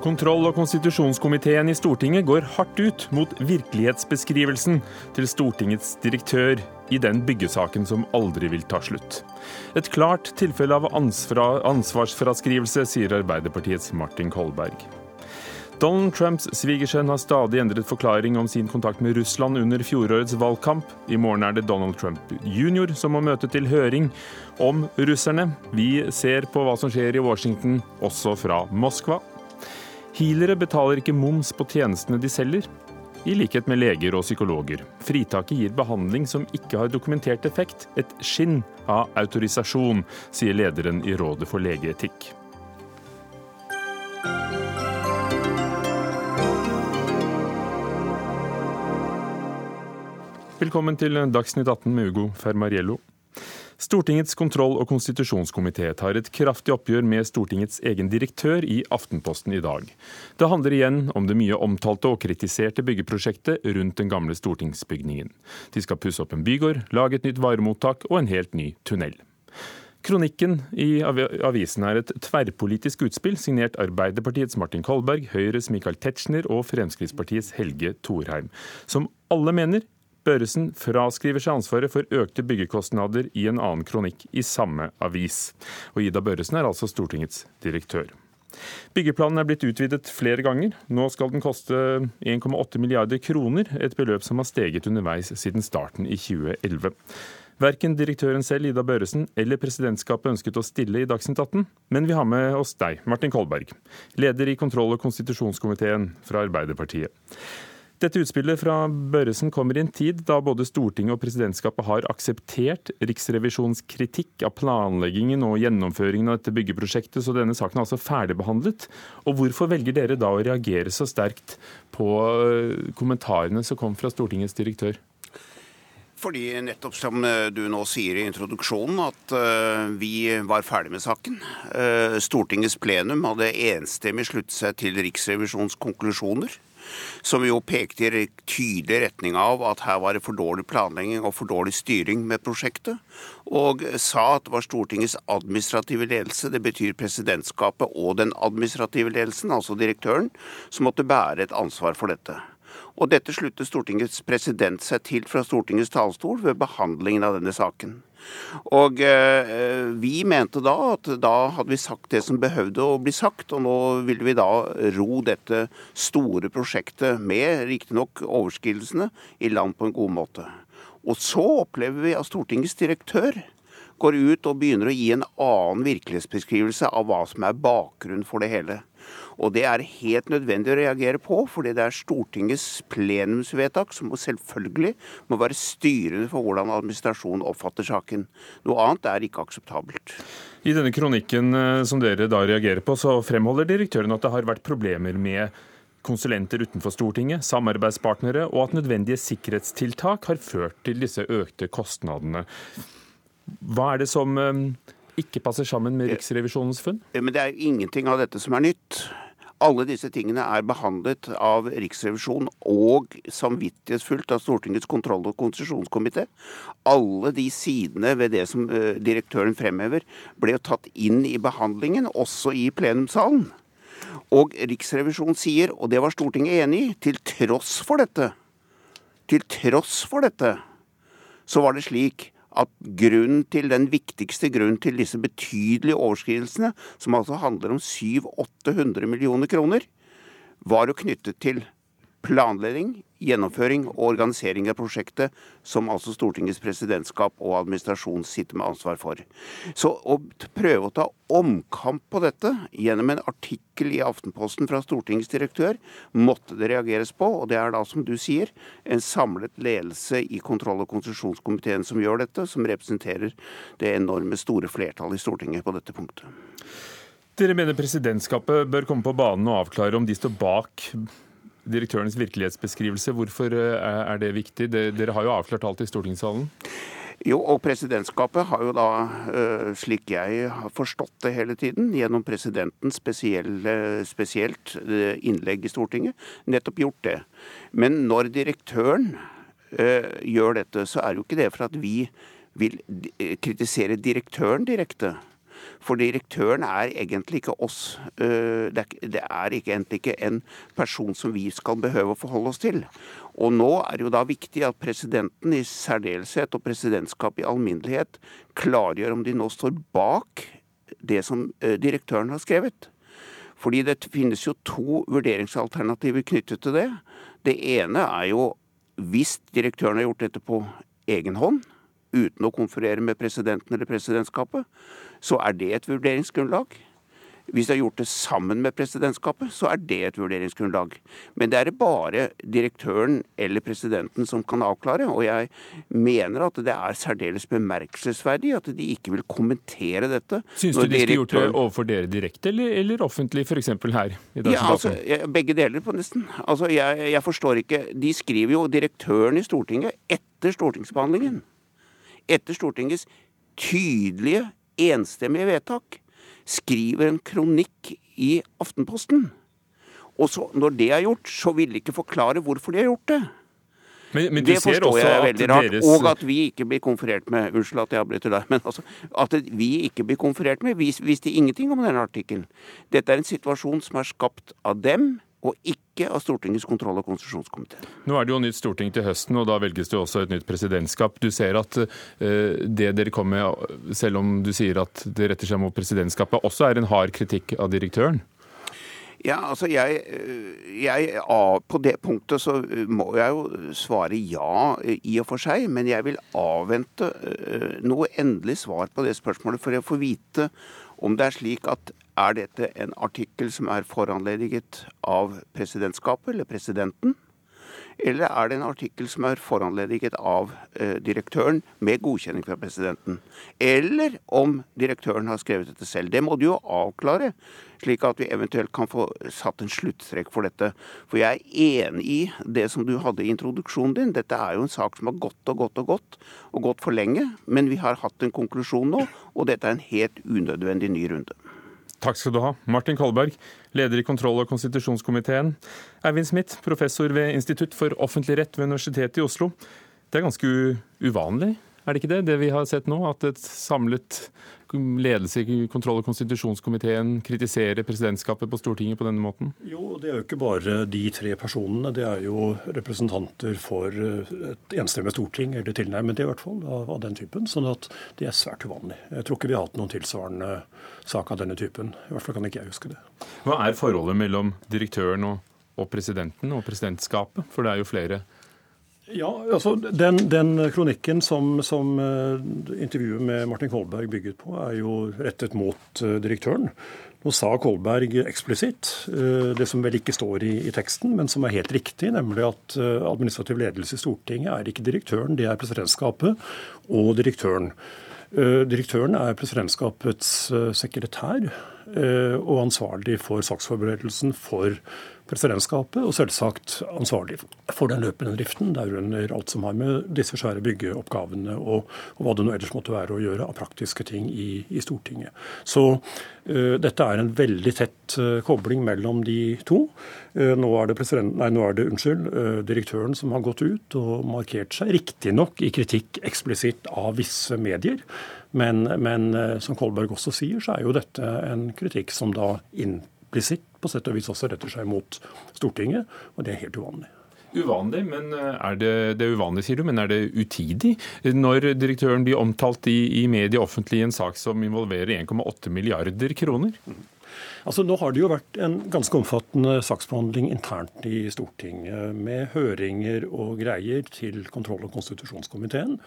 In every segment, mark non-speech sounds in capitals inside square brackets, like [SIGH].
Kontroll- og konstitusjonskomiteen i Stortinget går hardt ut mot virkelighetsbeskrivelsen til Stortingets direktør i den byggesaken som aldri vil ta slutt. Et klart tilfelle av ansvarsfraskrivelse, sier Arbeiderpartiets Martin Kolberg. Donald Trumps svigersønn har stadig endret forklaring om sin kontakt med Russland under fjorårets valgkamp. I morgen er det Donald Trump jr. som må møte til høring om russerne. Vi ser på hva som skjer i Washington, også fra Moskva. Healere betaler ikke moms på tjenestene de selger. I likhet med leger og psykologer. Fritaket gir behandling som ikke har dokumentert effekt, et skinn av autorisasjon, sier lederen i Rådet for legeetikk. Velkommen til Dagsnytt 18 med Ugo Fermariello. Stortingets kontroll- og konstitusjonskomité tar et kraftig oppgjør med Stortingets egen direktør i Aftenposten i dag. Det handler igjen om det mye omtalte og kritiserte byggeprosjektet rundt den gamle stortingsbygningen. De skal pusse opp en bygård, lage et nytt varemottak og en helt ny tunnel. Kronikken i avisen er et tverrpolitisk utspill signert Arbeiderpartiets Martin Kolberg, Høyres Michael Tetzschner og Fremskrittspartiets Helge Thorheim, som alle mener Børresen fraskriver seg ansvaret for økte byggekostnader i en annen kronikk i samme avis. Og Ida Børresen er altså Stortingets direktør. Byggeplanen er blitt utvidet flere ganger. Nå skal den koste 1,8 milliarder kroner, et beløp som har steget underveis siden starten i 2011. Verken direktøren selv, Ida Børresen, eller presidentskapet ønsket å stille i Dagsnytt 18, men vi har med oss deg, Martin Kolberg, leder i kontroll- og konstitusjonskomiteen fra Arbeiderpartiet. Dette utspillet fra Børresen kommer i en tid da både Stortinget og presidentskapet har akseptert Riksrevisjonens kritikk av planleggingen og gjennomføringen av dette byggeprosjektet, så denne saken er altså ferdigbehandlet. Og hvorfor velger dere da å reagere så sterkt på eh, kommentarene som kom fra Stortingets direktør? Fordi nettopp som eh, du nå sier i introduksjonen, at uh, vi var ferdig med saken. Stortingets plenum hadde enstemmig sluttet seg til Riksrevisjonens konklusjoner som jo pekte i tydelig retning av at her var det for dårlig planlegging og for dårlig styring med prosjektet, og sa at det var Stortingets administrative ledelse, det betyr presidentskapet og den administrative ledelsen, altså direktøren, som måtte bære et ansvar for dette. Og dette sluttet Stortingets president seg til fra Stortingets talerstol ved behandlingen av denne saken. Og eh, vi mente da at da hadde vi sagt det som behøvde å bli sagt, og nå ville vi da ro dette store prosjektet med riktignok overskridelsene i land på en god måte. Og så opplever vi at Stortingets direktør går ut og begynner å gi en annen virkelighetsbeskrivelse av hva som er bakgrunnen for det hele. Og det er helt nødvendig å reagere på, fordi det er Stortingets plenumsvedtak som selvfølgelig må være styrende for hvordan administrasjonen oppfatter saken. Noe annet er ikke akseptabelt. I denne kronikken eh, som dere da reagerer på, så fremholder direktøren at det har vært problemer med konsulenter utenfor Stortinget, samarbeidspartnere, og at nødvendige sikkerhetstiltak har ført til disse økte kostnadene. Hva er det som eh, ikke passer sammen med Riksrevisjonens funn? Men Det er jo ingenting av dette som er nytt. Alle disse tingene er behandlet av Riksrevisjonen og samvittighetsfullt av Stortingets kontroll- og konsesjonskomité. Alle de sidene ved det som uh, direktøren fremhever, ble jo tatt inn i behandlingen, også i plenumssalen. Og Riksrevisjonen sier, og det var Stortinget enig i, til tross for dette, til tross for dette, så var det slik at grunnen til den viktigste grunnen til disse betydelige overskridelsene, som altså handler om 700-800 millioner kroner, var jo knyttet til planlegging, gjennomføring og organisering av prosjektet, som altså Stortingets presidentskap og administrasjon sitter med ansvar for. Så å prøve å ta omkamp på dette gjennom en artikkel i Aftenposten fra Stortingets direktør, måtte det reageres på. Og det er da, som du sier, en samlet ledelse i kontroll- og konsesjonskomiteen som gjør dette, som representerer det enorme store flertallet i Stortinget på dette punktet. Dere mener presidentskapet bør komme på banen og avklare om de står bak direktørens virkelighetsbeskrivelse. Hvorfor eh, er det viktig? Dere har jo avklart alt i stortingssalen. Jo, og presidentskapet har jo da, eh, slik jeg har forstått det hele tiden, gjennom presidentens spesielt eh, innlegg i Stortinget, nettopp gjort det. Men når direktøren gjør dette, så er jo ikke det for at vi vil kritisere direktøren direkte. For direktøren er egentlig ikke oss. Det er ikke, egentlig ikke en person som vi skal behøve å forholde oss til. Og nå er det jo da viktig at presidenten i særdeleshet og presidentskapet i alminnelighet klargjør om de nå står bak det som direktøren har skrevet. Fordi det finnes jo to vurderingsalternativer knyttet til det. Det ene er jo hvis direktøren har gjort dette på egen hånd, uten å konferere med presidenten eller presidentskapet, så er det et vurderingsgrunnlag. Hvis de har gjort det sammen med presidentskapet, så er det et vurderingsgrunnlag. Men det er det bare direktøren eller presidenten som kan avklare. Og jeg mener at det er særdeles bemerkelsesverdig at de ikke vil kommentere dette. Syns du de skulle gjort det overfor dere direkte, eller, eller offentlig, f.eks. her? i ja, altså, begge deler på nesten. Altså, jeg, jeg forstår ikke De skriver jo direktøren i Stortinget etter stortingsbehandlingen. Etter Stortingets tydelige, enstemmige vedtak skriver en kronikk i Aftenposten. Og så, når det er gjort, så vil de ikke forklare hvorfor de har gjort det. Men, men det forstår jeg er veldig rart. Deres... Og at vi ikke blir konferert med Unnskyld at jeg avbryter deg, men altså, at vi ikke blir konferert med. Vi visste ingenting om denne artikkelen. Dette er en situasjon som er skapt av dem og ikke av Stortingets kontroll- og konstitusjonskomité. Nå er det jo nytt storting til høsten, og da velges det jo også et nytt presidentskap. Du ser at uh, det dere kommer med, selv om du sier at det retter seg mot presidentskapet, også er en hard kritikk av direktøren? Ja, altså jeg, jeg, På det punktet så må jeg jo svare ja i og for seg, men jeg vil avvente eh, noe endelig svar på det spørsmålet for å få vite om det er slik at er dette en artikkel som er foranlediget av presidentskapet eller presidenten? Eller er det en artikkel som er foranlediget av eh, direktøren med godkjenning fra presidenten? Eller om direktøren har skrevet dette selv. Det må du jo avklare, slik at vi eventuelt kan få satt en sluttstrek for dette. For jeg er enig i det som du hadde i introduksjonen din. Dette er jo en sak som har gått og gått og gått, og gått for lenge. Men vi har hatt en konklusjon nå, og dette er en helt unødvendig ny runde. Takk skal du ha. Martin Kolberg, leder i kontroll- og konstitusjonskomiteen. Eivind Smith, professor ved Institutt for offentlig rett ved Universitetet i Oslo. Det er ganske uvanlig, er det ikke det, det vi har sett nå? At et samlet ledelse i kontroll- og konstitusjonskomiteen kritiserer presidentskapet på Stortinget på denne måten? Jo, det er jo ikke bare de tre personene. Det er jo representanter for et enstemmig storting, eller tilnærmet det i hvert fall, av, av, den typen. sånn at det er svært uvanlig. Jeg tror ikke vi har hatt noen tilsvarende sak av denne typen. I hvert fall kan ikke jeg huske det. Hva er forholdet mellom direktøren og, og presidenten og presidentskapet? For det er jo flere ja, altså Den, den kronikken som, som uh, intervjuet med Martin Kolberg bygget på, er jo rettet mot uh, direktøren. Nå sa Kolberg eksplisitt uh, det som vel ikke står i, i, teksten, men som er helt riktig, nemlig at administrativ ledelse i Stortinget er ikke direktøren, det er presidentskapet og direktøren. Direktøren er presidentskapets sekretær og ansvarlig for saksforberedelsen for presidentskapet, og selvsagt ansvarlig for den løpende driften, derunder alt som har med disse svære byggeoppgavene og, og, hva det nå ellers måtte være å gjøre av praktiske ting i, i Stortinget. Så uh, dette er en veldig tett uh, kobling mellom de to. Uh, nå er det, nei, nå er det unnskyld, direktøren som har gått ut og markert seg, riktignok i kritikk eksplisitt av visse medier. Men, men som Kolberg også sier, så er jo dette en kritikk som da implisitt på sett og vis også retter seg mot Stortinget, og det er helt uvanlig. Uvanlig, men eh, er det, det er uvanlig, sier du, men er det utidig? Når direktøren blir omtalt i, i media offentlig i en sak som involverer 1,8 milliarder kroner? Mm. Altså, nå har det jo vært en ganske omfattende saksbehandling internt i Stortinget, med høringer og greier til kontroll- og konstitusjonskomiteen.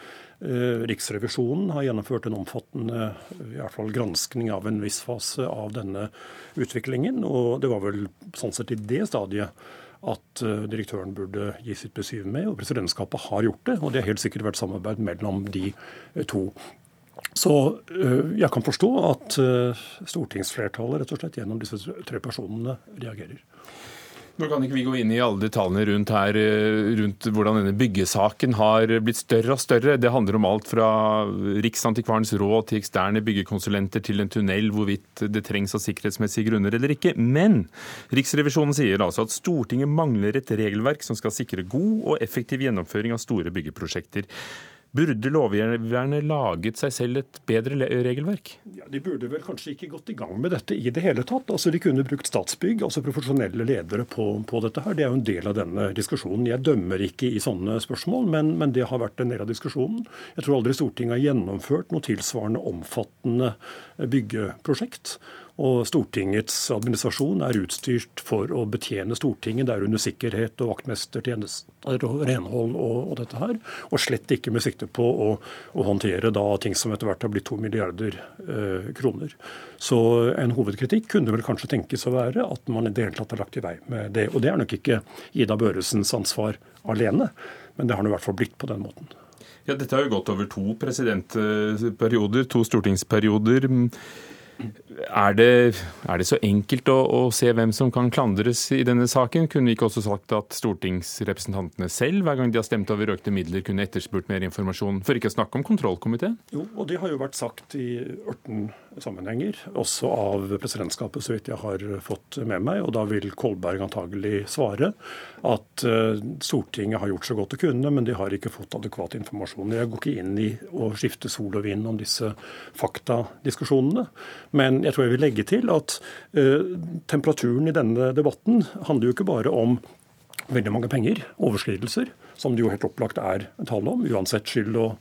Eh, Riksrevisjonen har gjennomført en omfattende i hvert fall granskning av en viss fase av denne utviklingen. Og det var vel sånn sett i det stadiet at eh, direktøren burde gi sitt besyv med, og presidentskapet har gjort det. Og det har helt sikkert vært samarbeid mellom de eh, to. Så jeg kan forstå at stortingsflertallet rett og slett gjennom disse tre personene reagerer. Nå kan ikke vi gå inn i alle detaljene rundt her, rundt hvordan denne byggesaken har blitt større og større. Det handler om alt fra Riksantikvarens råd til eksterne byggekonsulenter til en tunnel, hvorvidt det trengs av sikkerhetsmessige grunner eller ikke. Men Riksrevisjonen sier altså at Stortinget mangler et regelverk som skal sikre god og effektiv gjennomføring av store byggeprosjekter. Burde lovgiverne laget seg selv et bedre regelverk? Ja, de burde vel kanskje ikke gått i gang med dette i det hele tatt. Altså, De kunne brukt Statsbygg, altså profesjonelle ledere på, på dette her. Det er jo en del av denne diskusjonen. Jeg dømmer ikke i sånne spørsmål, men, men det har vært en del av diskusjonen. Jeg tror aldri Stortinget har gjennomført noe tilsvarende omfattende byggeprosjekt. Og Stortingets administrasjon er utstyrt for å betjene Stortinget. Det er under sikkerhet og vaktmestertjenester og renhold og, og, dette her. Og slett ikke med sikte på å, å håndtere da ting som etter hvert har blitt to milliarder eh, kroner. Så en hovedkritikk kunne vel kanskje tenkes å være at man i det hele tatt har lagt i vei med det. Og det er nok ikke Ida Børresens ansvar alene, men det har nå i hvert fall blitt på den måten. Ja, Dette har jo gått over to presidentperioder, to stortingsperioder. Er det, er det, så enkelt å, å, se hvem som kan klandres i denne saken? Kunne vi ikke også sagt at stortingsrepresentantene selv, hver gang de har stemt over økte midler, kunne etterspurt mer informasjon? For ikke å snakke om kontrollkomiteen? Jo, og det har jo vært sagt i ørten sammenhenger, også av presidentskapet, så vidt jeg har fått med meg. Og da vil Kolberg antagelig svare at uh, Stortinget har gjort så godt det kunne, men de har ikke fått adekvat informasjon. Jeg går ikke inn i å skifte sol og vind om disse faktadiskusjonene. Men jeg tror jeg vil legge til at uh, temperaturen i denne debatten handler jo ikke bare om veldig mange penger, overskridelser, som det jo helt opplagt er tall om, uansett skyld og,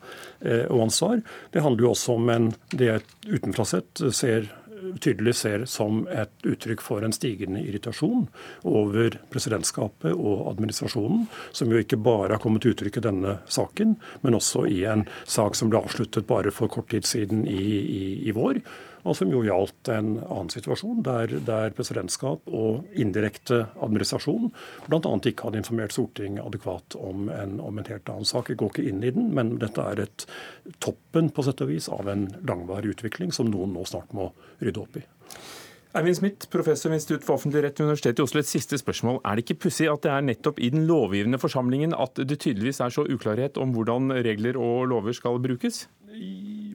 uh, og ansvar. Det handler jo også om en, det jeg utenfra sett ser tydelig ser som et uttrykk for en stigende irritasjon over presidentskapet og administrasjonen, som jo ikke bare har kommet til uttrykk i denne saken, men også i en sak som ble avsluttet bare for kort tid siden i, i, i vår og som jo gjaldt en annen situasjon, der, der presidentskap og indirekte administrasjon bl.a. ikke hadde informert Stortinget adekvat om en, om en, helt annen sak. Jeg går ikke inn i den, men dette er et toppen på sett og vis av en langvarig utvikling som noen nå snart må rydde opp i. Eivind Smith, professor ved Institutt for offentlig rett ved Universitetet i Oslo. Et siste spørsmål. Er det ikke pussig at det er nettopp i den lovgivende forsamlingen at det tydeligvis er så uklarhet om hvordan regler og lover skal brukes?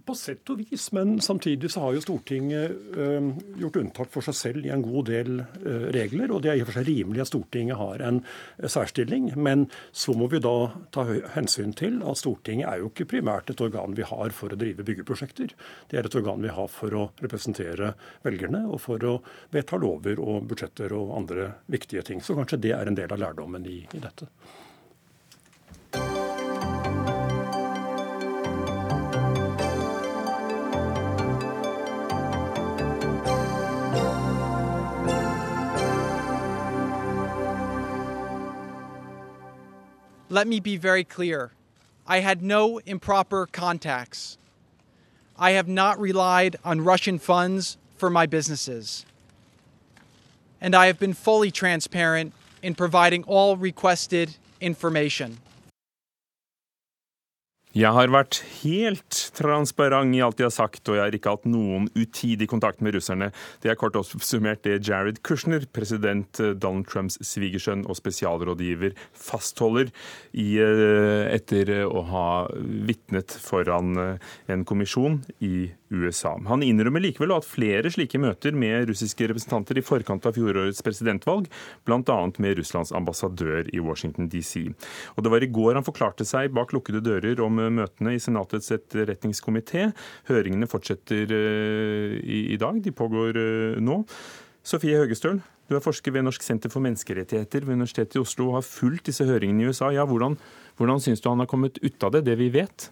På sett og vis, men samtidig så har jo Stortinget øh, gjort unntak for seg selv i en god del øh, regler. Og det er i og for seg rimelig at Stortinget har en øh, særstilling. Men så må vi da ta hensyn til at Stortinget er jo ikke primært et organ vi har for å drive byggeprosjekter. Det er et organ vi har for å representere velgerne og for å vedta lover og budsjetter og andre viktige ting. Så kanskje det er en del av lærdommen i, i dette. Let me be very clear. I had no improper contacts. I have not relied on Russian funds for my businesses. And I have been fully transparent in providing all requested information. Jeg har vært helt transparent i alt jeg har sagt, og jeg har ikke hatt noen utidig kontakt med russerne. Det er kort oppsummert det Jared Kushner, president Donald Trumps svigersønn og spesialrådgiver, fastholder i, eh, etter å ha vitnet foran eh, en kommisjon i USA. Han innrømmer likevel at flere slike møter med russiske representanter i forkant av fjorårets presidentvalg, bl.a. med Russlands ambassadør i Washington DC. Og Det var i går han forklarte seg bak lukkede dører om møtene i Senatets etterretningskomité. Høringene fortsetter eh, i dag, de pågår eh, nå. Sofie Høgestøl, du er forsker ved Norsk senter for menneskerettigheter ved Universitetet i Oslo og har fulgt disse høringene i USA. Ja, hvordan, hvordan syns du han har kommet ut av det, det vi vet?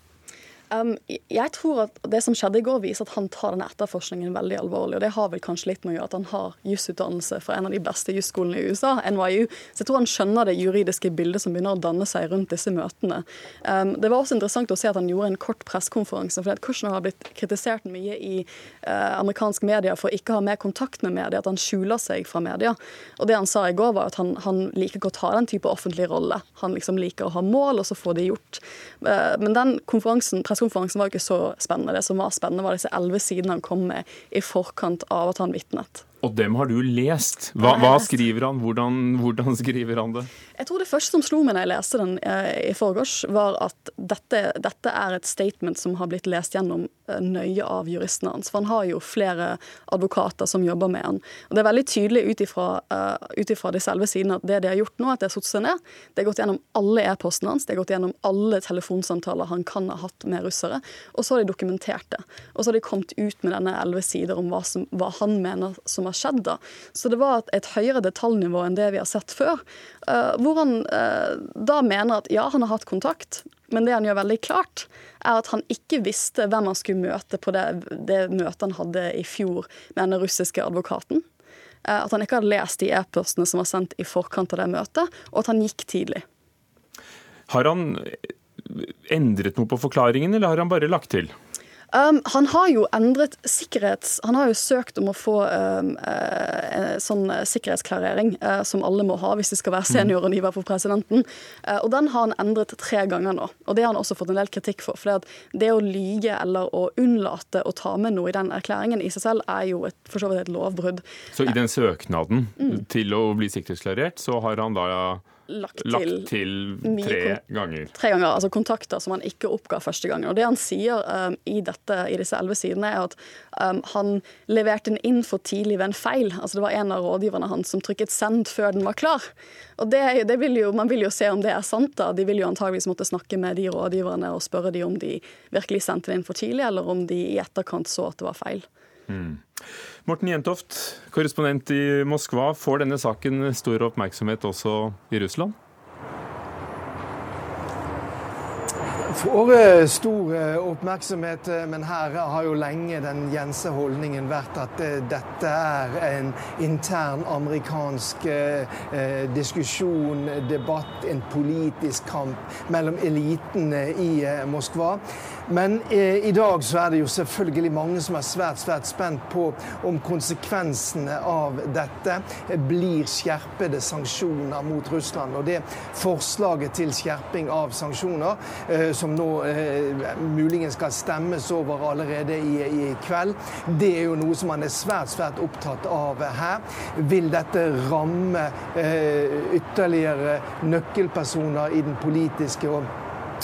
Um, jeg tror at Det som skjedde i går, viser at han tar denne etterforskningen veldig alvorlig. og Det har vel kanskje litt med å gjøre at han har jusutdannelse fra en av de beste jusskolene i USA, NYU. Så jeg tror han skjønner det juridiske bildet som begynner å danne seg rundt disse møtene. Um, det var også interessant å se at han gjorde en kort pressekonferanse. for Kushner har blitt kritisert mye i uh, amerikansk media for ikke å ha mer kontakt med media, at han skjuler seg fra media. Og Det han sa i går, var at han, han liker ikke å ta den type offentlig rolle. Han liksom liker å ha mål, og så få det gjort. Uh, men den konferansen pressekonferansen var ikke så spennende. Det som var spennende, var disse elleve sidene han kom med i forkant av at han vitnet. Og dem har du lest. Hva, hva skriver han? Hvordan, hvordan, skriver han det? Jeg tror det første som slo meg da jeg leste den eh, i forgårs, var at dette, dette, er et statement som har blitt lest gjennom nøye av juristene hans. For han har jo flere advokater som jobber med han. Og Det er veldig tydelig ut ifra, uh, de selve sidene at det de har gjort nå, at de har satt seg ned, det har gått gjennom alle e-postene hans, det har gått gjennom alle telefonsamtaler han kan ha hatt med russere, og så har de dokumentert det. Og så har de kommet ut med denne elleve sider om hva, som, hva han mener som har skjedd da. Så det var et, et høyere detaljnivå enn det vi har sett før. Uh, hvor han uh, da mener at ja, han har hatt kontakt, men det han gjør veldig klart, er at han ikke visste hvem han skulle møte på det, det møtet han hadde i fjor med den russiske advokaten. Uh, at han ikke hadde lest de e-postene som var sendt i forkant av det møtet, og at han gikk tidlig. Har han endret noe på forklaringen, eller har han bare lagt til? Um, han har jo endret sikkerhets... Han har jo søkt om å få um, uh, sånn sikkerhetsklarering uh, som alle må ha hvis de skal være mm. seniorrådgiver for presidenten. Uh, og den har han endret tre ganger nå. Og det har han også fått en del kritikk for. For det å lyge eller å unnlate å ta med noe i den erklæringen i seg selv er jo et, for så vidt et lovbrudd. Så i den søknaden mm. til å bli sikkerhetsklarert, så har han da lagt til, lagt til tre ganger. Tre ganger, altså Kontakter som han ikke oppga første gangen. Og Det han sier um, i, dette, i, disse elleve sidene, er at um, han leverte den inn for tidlig ved en feil. Altså Det var en av rådgiverne hans som trykket 'send' før den var klar. Og det, det vil jo, Man vil jo se om det er sant. da. De vil jo antageligvis måtte snakke med de rådgiverne og spørre de om de virkelig sendte den inn for tidlig, eller om de i etterkant så at det var feil. Mm. Morten Jentoft, korrespondent i Moskva. Får denne saken stor oppmerksomhet også i Russland? Får eh, stor eh, oppmerksomhet, eh, men her har jo lenge den gjense holdningen vært at dette er en intern amerikansk diskusjon, debatt, en politisk kamp mellom elitene i Moskva. Men eh, i dag så er det jo selvfølgelig mange som er svært svært spent på om konsekvensene av dette blir skjerpede sanksjoner mot Russland. Og det forslaget til skjerping av sanksjoner, eh, som nå eh, muligens skal stemmes over allerede i, i, kveld, det er jo noe som man er svært svært opptatt av her. Vil dette ramme eh, ytterligere nøkkelpersoner i den politiske og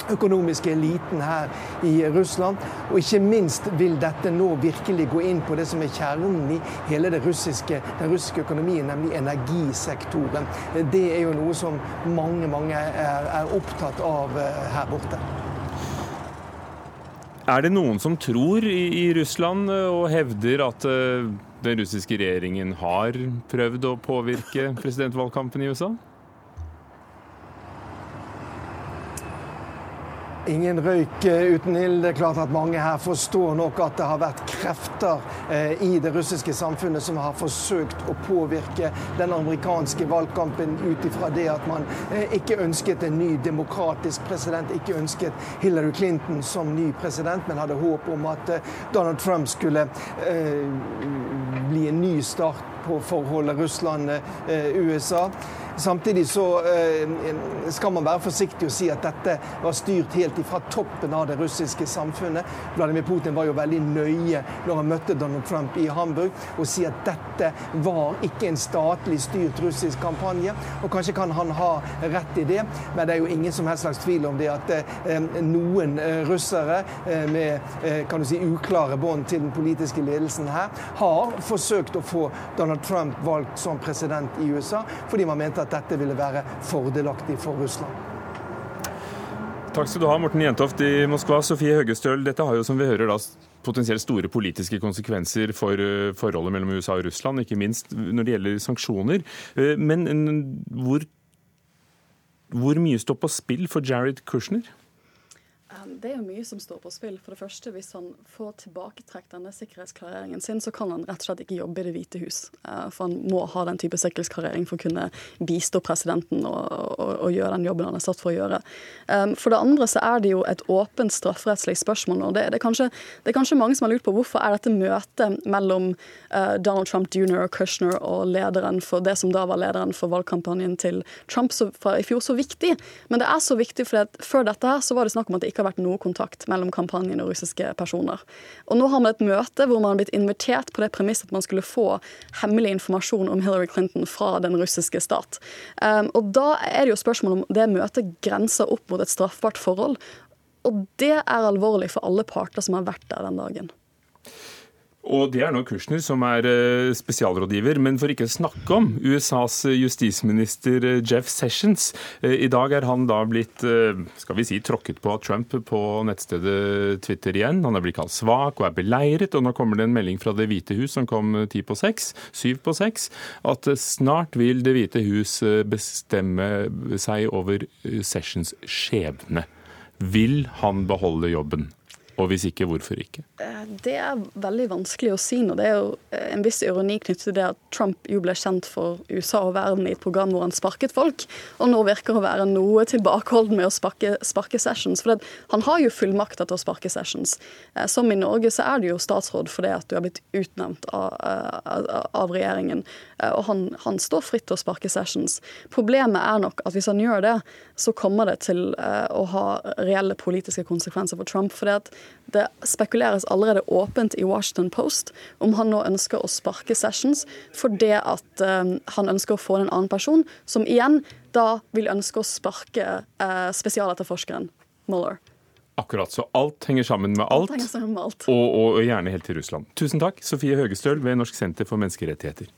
økonomiske eliten her i Russland. Og ikke minst vil dette nå virkelig gå inn på det som er kjernen i hele russiske, den russiske økonomien, nemlig energisektoren. Det er jo noe som mange, mange er, er opptatt av eh, her borte. Er det noen som tror i, Russland eh, og hevder at uh, den russiske regjeringen har prøvd å påvirke presidentvalgkampen i USA? Ingen røyk eh, uten ild. Det er klart at mange her forstår nok at det har vært krefter eh, i det russiske samfunnet som har forsøkt å påvirke den amerikanske valgkampen ut ifra det at man eh, ikke ønsket en ny demokratisk president, ikke ønsket Hillary Clinton som ny president, men hadde håp om at Donald Trump skulle bli en ny start på forholdet Russland-USA. Samtidig så eh, skal man være forsiktig og si at dette var styrt helt ifra toppen av det russiske samfunnet. Vladimir Putin var jo veldig nøye når han møtte Donald Trump i Hamburg, og si at dette var ikke en statlig styrt russisk kampanje. Og kanskje kan han ha rett i det, men det er jo ingen som helst slags tvil om det at eh, noen eh, russere med kan du si, uklare bånd til den politiske ledelsen her, har forsøkt å få Donald Trump valgt som president i USA, fordi man mente at dette ville være fordelaktig for Russland. Takk skal du ha, Morten Jentoft i Moskva. Sofie Høgestøl, dette har jo, som vi hører, da, potensielt store politiske konsekvenser for eh, forholdet mellom USA og Russland, ikke minst når det gjelder sanksjoner. Eh, men hvor, hvor mye står på spill for Jared Kushner? Det er jo mye som står på spill. For det første, Hvis han får tilbaketrukket denne sikkerhetsklareringen sin, så kan han rett og slett ikke jobbe i Det hvite hus. Eh, for han må ha den type sikkerhetsklarering for å kunne bistå presidenten og, og, og gjøre den jobben han er satt for å gjøre. Um, for det andre så er det jo et åpent strafferettslig spørsmål. og det, det, er kanskje, det, er kanskje, mange som har lurt på hvorfor er dette møtet mellom Donald Trump jr. og Kushner og lederen for det som da var lederen for valgkampanjen til Trump så, fra i fjor, så viktig. Men det er så viktig, for før dette her så var det snakk om at det ikke ikke vært noe kontakt mellom kampanjen og russiske personer. Og nå har man et møte hvor man har blitt invitert på det premisset at man skulle få hemmelig informasjon om Hillary Clinton fra den russiske stat. Um, og da er det jo spørsmål om det møtet grenser opp mot et straffbart forhold. Og det er alvorlig for alle parter som har vært der den dagen. Og det er nå Kushner som er eh, spesialrådgiver. Men for ikke å snakke om USAs eh, justisminister eh, Jeff Sessions. I dag er han da blitt skal vi si, tråkket på av Trump på nettstedet Twitter igjen. Han er blitt kalt svak og er beleiret. Og nå kommer det en melding fra Det hvite hus som kom ti på seks, syv på seks, at snart vil Det hvite hus bestemme seg over Sessions skjebne. Vil han beholde jobben? Og hvis ikke, hvorfor ikke? Eh, det er veldig vanskelig å si nå. Det er jo eh, en viss ironi knyttet til det at Trump jo ble kjent for USA og verden i et program hvor han sparket folk, og nå virker å være noe tilbakeholden med å sparke, sparke Sessions. For han har jo fullmakter til å sparke Sessions. Eh, som i Norge så er du jo statsråd fordi at du har blitt utnevnt av, av, av regjeringen. Og han, han, står fritt til å sparke Sessions. Problemet er nok at hvis han gjør det, så kommer det til å ha reelle politiske konsekvenser for Trump. for det at det spekuleres allerede åpent i Washington Post om han nå ønsker å sparke Sessions fordi at um, han ønsker å få en annen person, som igjen da vil ønske å sparke uh, spesialetterforskeren Mueller. Akkurat, så alt henger sammen med alt, alt, sammen med alt. Og, og, og gjerne helt til Russland. Tusen takk, Sofie Høgestøl ved Norsk senter for menneskerettigheter.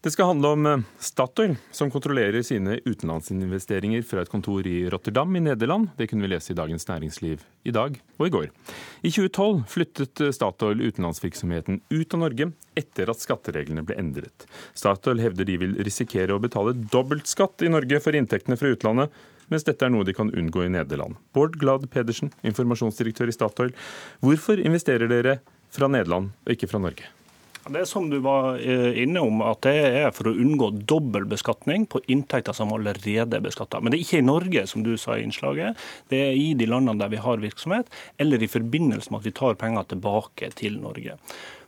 Det skal handle om eh, Statoil, som kontrollerer sine utenlandsinvesteringer fra et kontor i Rotterdam i Nederland. Det kunne vi lese i Dagens Næringsliv i dag og i går. I 2012 flyttet eh, Statoil utenlandsvirksomheten ut av Norge etter at skattereglene ble endret. Statoil hevder de vil risikere å betale dobbeltskatt i Norge for inntektene fra utlandet, mens dette er noe de kan unngå i Nederland. Bård Glad Pedersen, informasjonsdirektør i Statoil. Hvorfor investerer dere fra Nederland og ikke fra Norge? Det som du var eh, inne om, at det er for å unngå dobbel beskatning på inntekter som allerede er beskatta. Men det er ikke i Norge, som du sa i innslaget. Det er i de landene der vi har virksomhet, eller i forbindelse med at vi tar penger tilbake til Norge.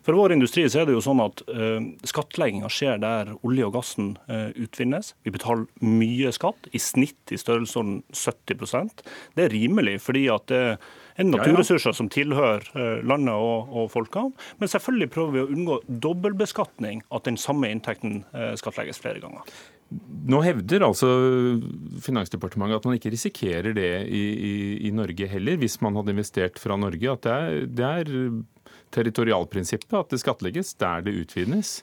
For vår industri så er det jo sånn at uh, skattlegginga skjer der olje og gassen uh, utvinnes. Vi betaler mye skatt, i snitt i størrelsesorden 70% Det er rimelig, fordi at det er naturressurser som tilhører uh, landet og, og folkene. Men selvfølgelig prøver vi å unngå dobbeltbeskatning, at den samme inntekten skattlegges flere ganger. Nå hevder altså Finansdepartementet at man ikke risikerer det i, i, i Norge heller, hvis man hadde investert fra Norge. At det er, det er territorialprinsippet, at det skattlegges der det utvinnes?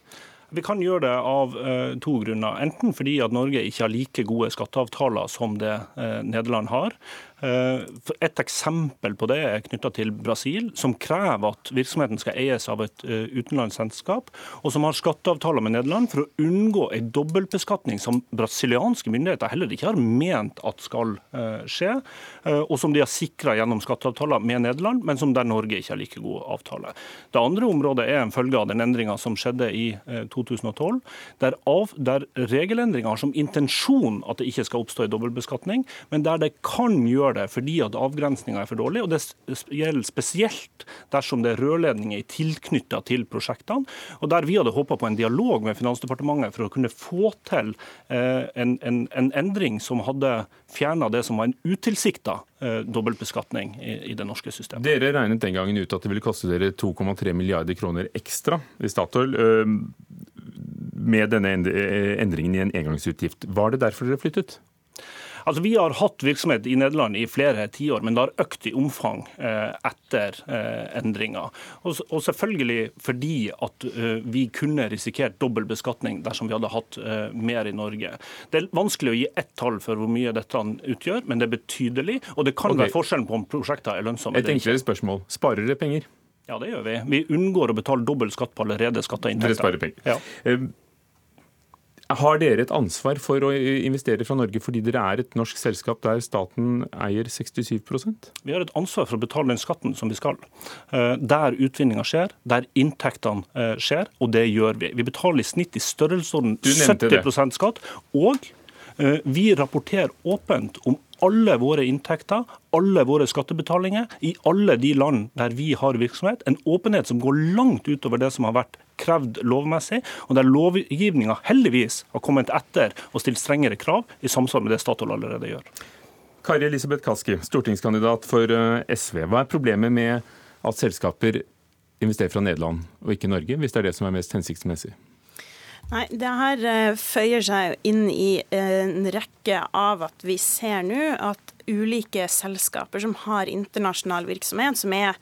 Vi kan gjøre det av uh, to grunner. Enten fordi at Norge ikke har like gode skatteavtaler som det uh, Nederland har. Eh, et eksempel på det er knytta til Brasil, som krever at virksomheten skal eies av et eh, utenlandsselskap, og som har skatteavtaler med Nederland for å unngå en dobbeltbeskatning som brasilianske myndigheter heller ikke har ment at skal eh, skje, og som de har sikra gjennom skatteavtaler med Nederland, men som der Norge ikke har like god avtale. Det andre området er en følge av den endringa som skjedde i 2012, der, av, der regelendringa har som intensjon at det ikke skal oppstå en dobbeltbeskatning, men der det kan gjøre gjør det fordi at avgrensninga er for dårlig. og Det gjelder spesielt dersom det er rørledninger tilknytta til prosjektene. og Der vi hadde håpa på en dialog med Finansdepartementet for å kunne få til eh, en, en, en endring som hadde fjerna det som var en utilsikta eh, dobbeltbeskatning i, det norske systemet. Dere regnet den gangen ut at det ville koste dere 2,3 milliarder kroner ekstra i Statoil. Eh, med denne endringen i en engangsutgift. Var det derfor dere flyttet? Altså, Vi har hatt virksomhet i Nederland i flere tiår, men det har økt i omfang eh, etter eh, endringa. Og, selvfølgelig fordi at eh, vi kunne risikert dobbel beskatning dersom vi hadde hatt mer i Norge. Det er vanskelig å gi ett tall for hvor mye dette utgjør, men det er betydelig. Og det kan okay. være forskjellen på om prosjekter er lønnsomme. Et enklere spørsmål. Sparer dere penger? Ja, det gjør vi. Vi unngår å betale dobbel skatt på allerede skatta inntekter. Dere sparer penger. Ja. Har dere et ansvar for å investere fra Norge fordi dere er et norsk selskap der staten eier 67% Vi har et ansvar for å betale den skatten som vi skal. Eh, der utvinninga skjer, der inntektene eh, skjer, og det gjør vi. Vi betaler i snitt i størrelsesorden 70% skatt. og eh, vi rapporterer åpent om alle våre inntekter, alle våre skattebetalinger, i alle de land der vi har virksomhet. En åpenhet som går langt utover det som har vært krevd lovmessig, og der lovgivninga heldigvis har kommet etter og stilt strengere krav i samsvar med det Statoil allerede gjør. Kari Elisabeth Kaski, stortingskandidat for eh, SV. Hva er problemet med at selskaper investerer fra Nederland og ikke Norge, hvis det er det som er mest hensiktsmessig? Nei, Det her eh, føyer seg inn i en rekke av at vi ser nå at ulike selskaper som har internasjonal virksomhet, som er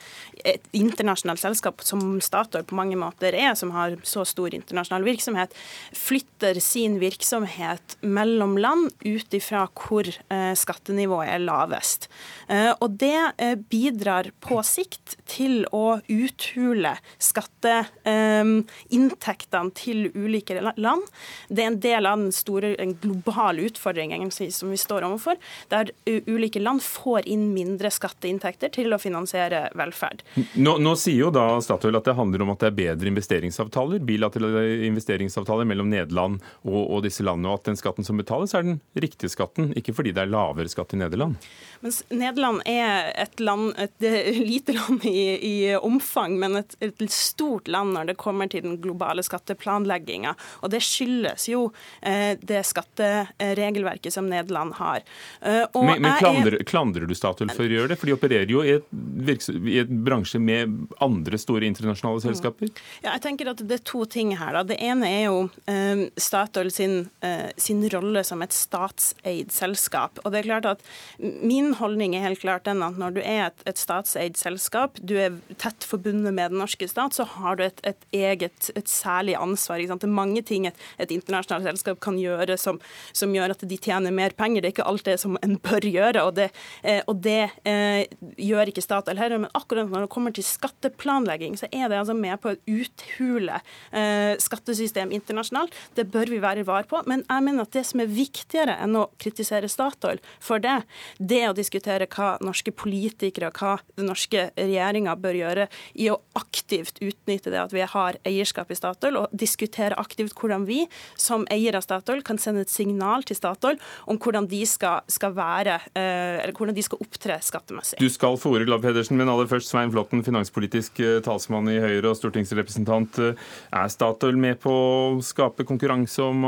et internasjonalt selskap som Statoil på mange måter er, som har så stor internasjonal virksomhet, flytter sin virksomhet mellom land ut ifra hvor eh, skattenivået er lavest. Eh, og det eh, bidrar på sikt til å uthule skatteinntektene til ulike land. Det er en del av den store, globale utfordringen utfordring som vi står overfor, der ulike land får inn mindre skatteinntekter til å finansiere velferd. Nå, nå, sier jo da Statoil at det handler om at det er bedre investeringsavtaler, bilaterale investeringsavtaler mellom Nederland og, og disse landene, og at den skatten som betales er den riktige skatten, ikke fordi det er lavere skatt i Nederland. Mens Nederland er et, land, et lite land i, i omfang, men et, et, stort land når det kommer til den globale skatteplanlegginga. Og det skyldes jo eh, det skatteregelverket som Nederland har. Eh, men, men klandrer, klandrer, du Statoil for å gjøre det? For de opererer jo i et, i et bransje med andre store internasjonale selskaper? Ja, jeg tenker at Det er to ting her. Da. Det ene er jo um, Statoil sin, uh, sin, rolle som et statseid selskap. Og det er klart at Min holdning er helt klart den at når du er et, et statseid selskap, du er tett forbundet med den norske stat, så har du et, et eget, et særlig ansvar. Det er mange ting et, et internasjonalt selskap kan gjøre som, som, gjør at de tjener mer penger. Det er ikke alt det som en bør gjøre, og det, eh, og det eh, gjør ikke Statoil heller. Men akkurat når det kommer til skatteplanlegging, så er det altså med på å uthule eh, skattesystem internasjonalt. Det bør vi være var på. Men jeg mener at det som er viktigere enn å kritisere Statoil for det, det er å diskutere hva norske politikere og hva den norske regjeringa bør gjøre i å aktivt utnytte det at vi har eierskap i Statoil, og diskutere aktivt hvordan vi som eier av Statoil kan sende et signal til Statoil om hvordan de skal, skal være, eller hvordan de skal opptre skattemessig. Du skal få ordet, Glad Pedersen, men aller først Svein Flåtten, finanspolitisk eh, talsmann i Høyre og stortingsrepresentant. Eh, er Statoil med på å skape konkurranse om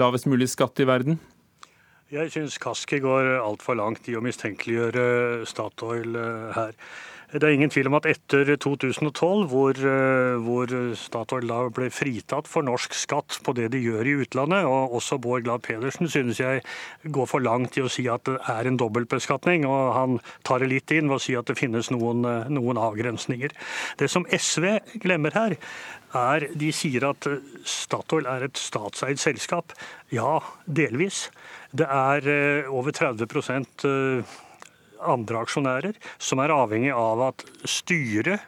lavest mulig skatt i verden? Jeg syns Kaski går altfor langt i å mistenkeliggjøre Statoil eh, her. Det er ingen tvil om at etter 2012, hvor, eh, hvor, Statoil da ble fritatt for norsk skatt på det de gjør i utlandet, og også Bård Glad Pedersen synes jeg går for langt i å si at det er en dobbeltbeskatning, og han tar det litt inn ved å si at det finnes noen, eh, noen avgrensninger. Det som SV glemmer her, er de sier at Statoil er et statseid selskap. Ja, delvis. Det er eh, over 30 andre aksjonærer som er avhengig av at styret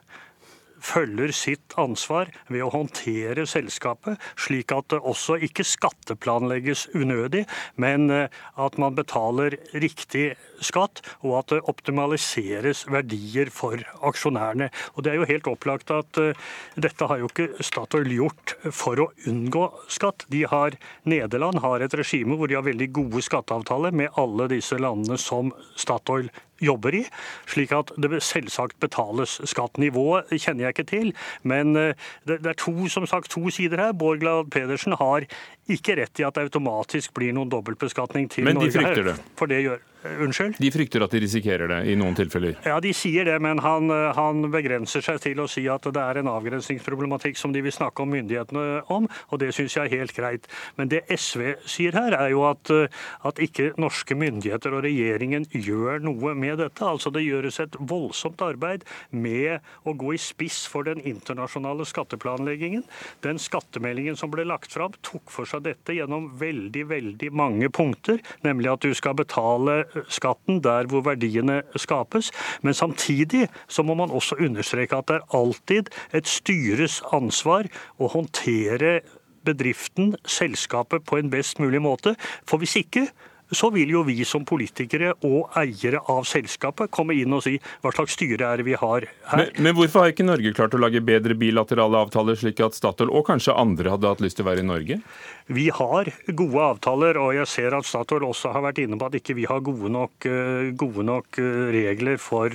følger sitt ansvar ved å håndtere selskapet, slik at det også ikke skatteplanlegges unødig, men eh, at man betaler riktig skatt, og at det optimaliseres verdier for aksjonærene. Og Det er jo helt opplagt at uh, dette har jo ikke Statoil gjort for å unngå skatt. De har, Nederland har et regime hvor de har veldig gode skatteavtaler med alle disse landene som Statoil jobber i, slik at det selvsagt betales skatt. Nivået kjenner jeg ikke til, men eh, det, er to, som sagt, to sider her. Bård Glad Pedersen har ikke rett i at det automatisk blir noen dobbeltbeskatning til Norge. Men de frykter det? For det gjør, Eh, unnskyld? De frykter at de risikerer det i noen tilfeller? Ja, de sier det, men han, eh, han, begrenser seg til å si at det er en avgrensningsproblematikk som de vil snakke om myndighetene om, og det syns jeg er helt greit. Men det SV sier her, er jo at, eh, at ikke norske myndigheter og regjeringen gjør noe med dette. Altså det gjøres et voldsomt arbeid med å gå i spiss for den internasjonale skatteplanleggingen. Den skattemeldingen som ble lagt fram, tok for seg dette gjennom veldig, veldig mange punkter, nemlig at du skal betale skatten der hvor verdiene skapes. Men samtidig så må man også understreke at det er alltid et styres ansvar å håndtere bedriften, selskapet, på en best mulig måte. For hvis ikke så vil jo vi som politikere og eiere av selskapet komme inn og si hva slags styre er det vi har her. Men, men, hvorfor har ikke Norge klart å lage bedre bilaterale avtaler, slik at Statoil og kanskje andre hadde hatt lyst til å være i Norge? Vi har gode avtaler, og jeg ser at Statoil også har vært inne på at ikke vi har gode nok, eh, gode nok eh, regler for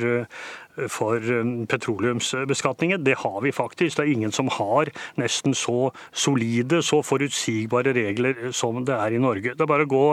for um, petroleumsbeskatningen. Det har vi faktisk. Det er ingen som har nesten så solide, så forutsigbare regler som det er i Norge. Det er bare å gå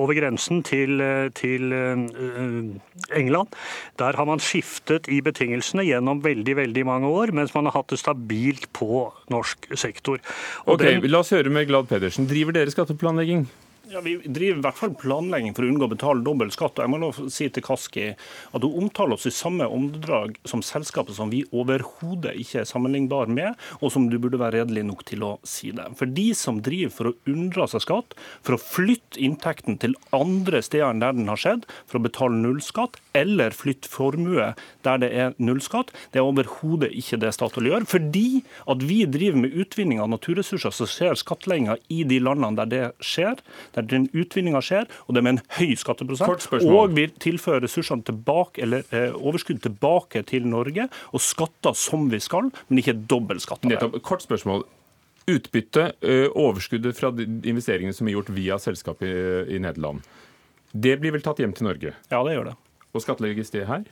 over grensen til, til uh, England. Der har man skiftet i betingelsene gjennom veldig veldig mange år, mens man har hatt det stabilt på norsk sektor. Og ok, den... La oss høre med Glad Pedersen. Driver dere skatteplanlegging? Ja, Vi driver i hvert fall planlegging for å unngå å betale dobbel skatt. og Jeg må lov si til Kaski at hun omtaler oss i samme omdrag som selskapet som vi overhodet ikke er sammenlignbar med, og som du burde være redelig nok til å si det. For de som driver for å unndra seg skatt, for å flytte inntekten til andre steder enn der den har skjedd, for å betale nullskatt, eller flytte formue der det er nullskatt, det er overhodet ikke det Statoil gjør. Fordi at vi driver med utvinning av naturressurser, så skjer skattlegginga i de landene der det skjer der den utvinninga skjer, og det er med en høy skatteprosent. Og vi tilfører ressursene tilbake, eller eh, overskudd tilbake til Norge, og skatter som vi skal, men ikke dobbel skatt. Kort spørsmål. Utbytte, eh, overskuddet fra investeringene som er gjort via selskapet i, i Nederland, det blir vel tatt hjem til Norge? Ja, det gjør det. Og skattlegges det her?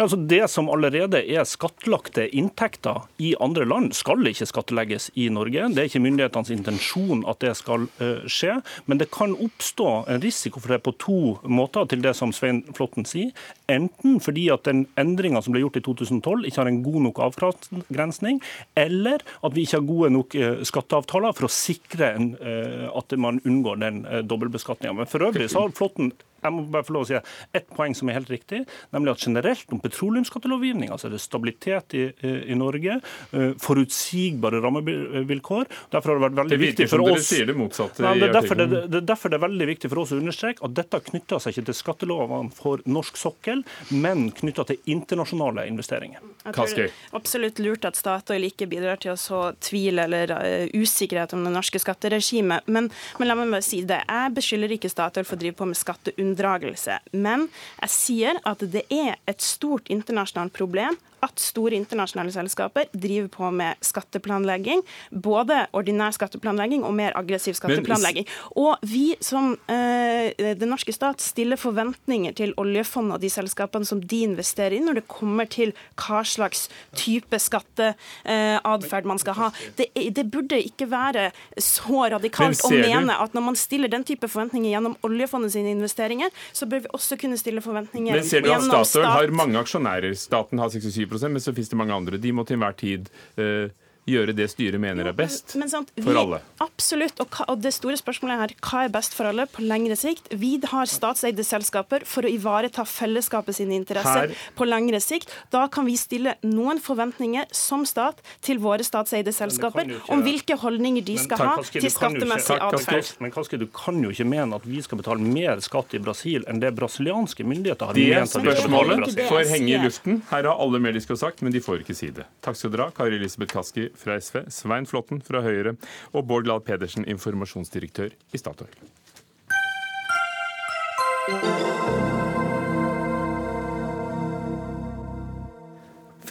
Ja, altså Det som allerede er skattlagte inntekter i andre land, skal ikke skattlegges i Norge. Det er ikke myndighetenes intensjon at det skal uh, skje. Men det kan oppstå en risiko for det på to måter, til det som Svein Flåtten sier. Enten fordi at den endringa som ble gjort i 2012 ikke har en god nok avgrensning, eller at vi ikke har gode nok uh, skatteavtaler for å sikre en, uh, at man unngår den dobbeltbeskatninga. Men for øvrig så har Flåtten jeg må bare få lov å si ett poeng som er helt riktig, nemlig at generelt om petroleumsskattelovgivninga så er det stabilitet i, i, Norge, eh, forutsigbare rammevilkår. Derfor har det vært veldig det viktig for oss sier det motsatte Nei, det, er derfor det, det, er derfor det er veldig viktig for oss å understreke at dette knytter seg ikke til skattelovene for norsk sokkel, men knytta til internasjonale investeringer. Jeg tror det er absolutt lurt at Statoil ikke bidrar til å så tvil eller uh, usikkerhet om det norske skatteregimet. Men, men la meg bare si det. Jeg beskylder ikke Statoil for å drive på med skatteunndragelse unndragelse. Men jeg sier at det er et stort internasjonalt problem at store internasjonale selskaper driver på med skatteplanlegging. Både ordinær skatteplanlegging og mer aggressiv skatteplanlegging. Og vi som eh, den norske stat stiller forventninger til oljefondet og de selskapene som de investerer i, når det kommer til hva slags type skatteatferd man skal ha. Det, det, burde ikke være så radikalt å mene at når man stiller den type forventninger gjennom oljefondet sine investeringer, så bør vi også kunne stille forventninger gjennom stat. Men ser du at Statoil har mange aksjonærer? Staten har 67 men så finnes det mange andre. De må til enhver tid uh, gjøre det styret mener er best men, men sant, for vi, alle. Absolutt. Og, og, det store spørsmålet er hva er best for alle på lengre sikt? Vi har statseide selskaper for å ivareta fellesskapet sine interesser Her. på lengre sikt. Da kan vi stille noen forventninger som stat til våre statseide selskaper ikke, om hvilke holdninger de skal ha til skattemessig atferd. Men Kaski, du kan jo ikke mene at vi skal betale mer skatt i Brasil enn det brasilianske myndigheter har det ment i Brasil. får henge i luften. Her har alle mer de ha sagt, men de får ikke si det. Takk skal dere ha, Kari Elisabeth Kaski fra SV, Svein Flåtten fra Høyre og Bård Glad Pedersen, informasjonsdirektør i Statoil.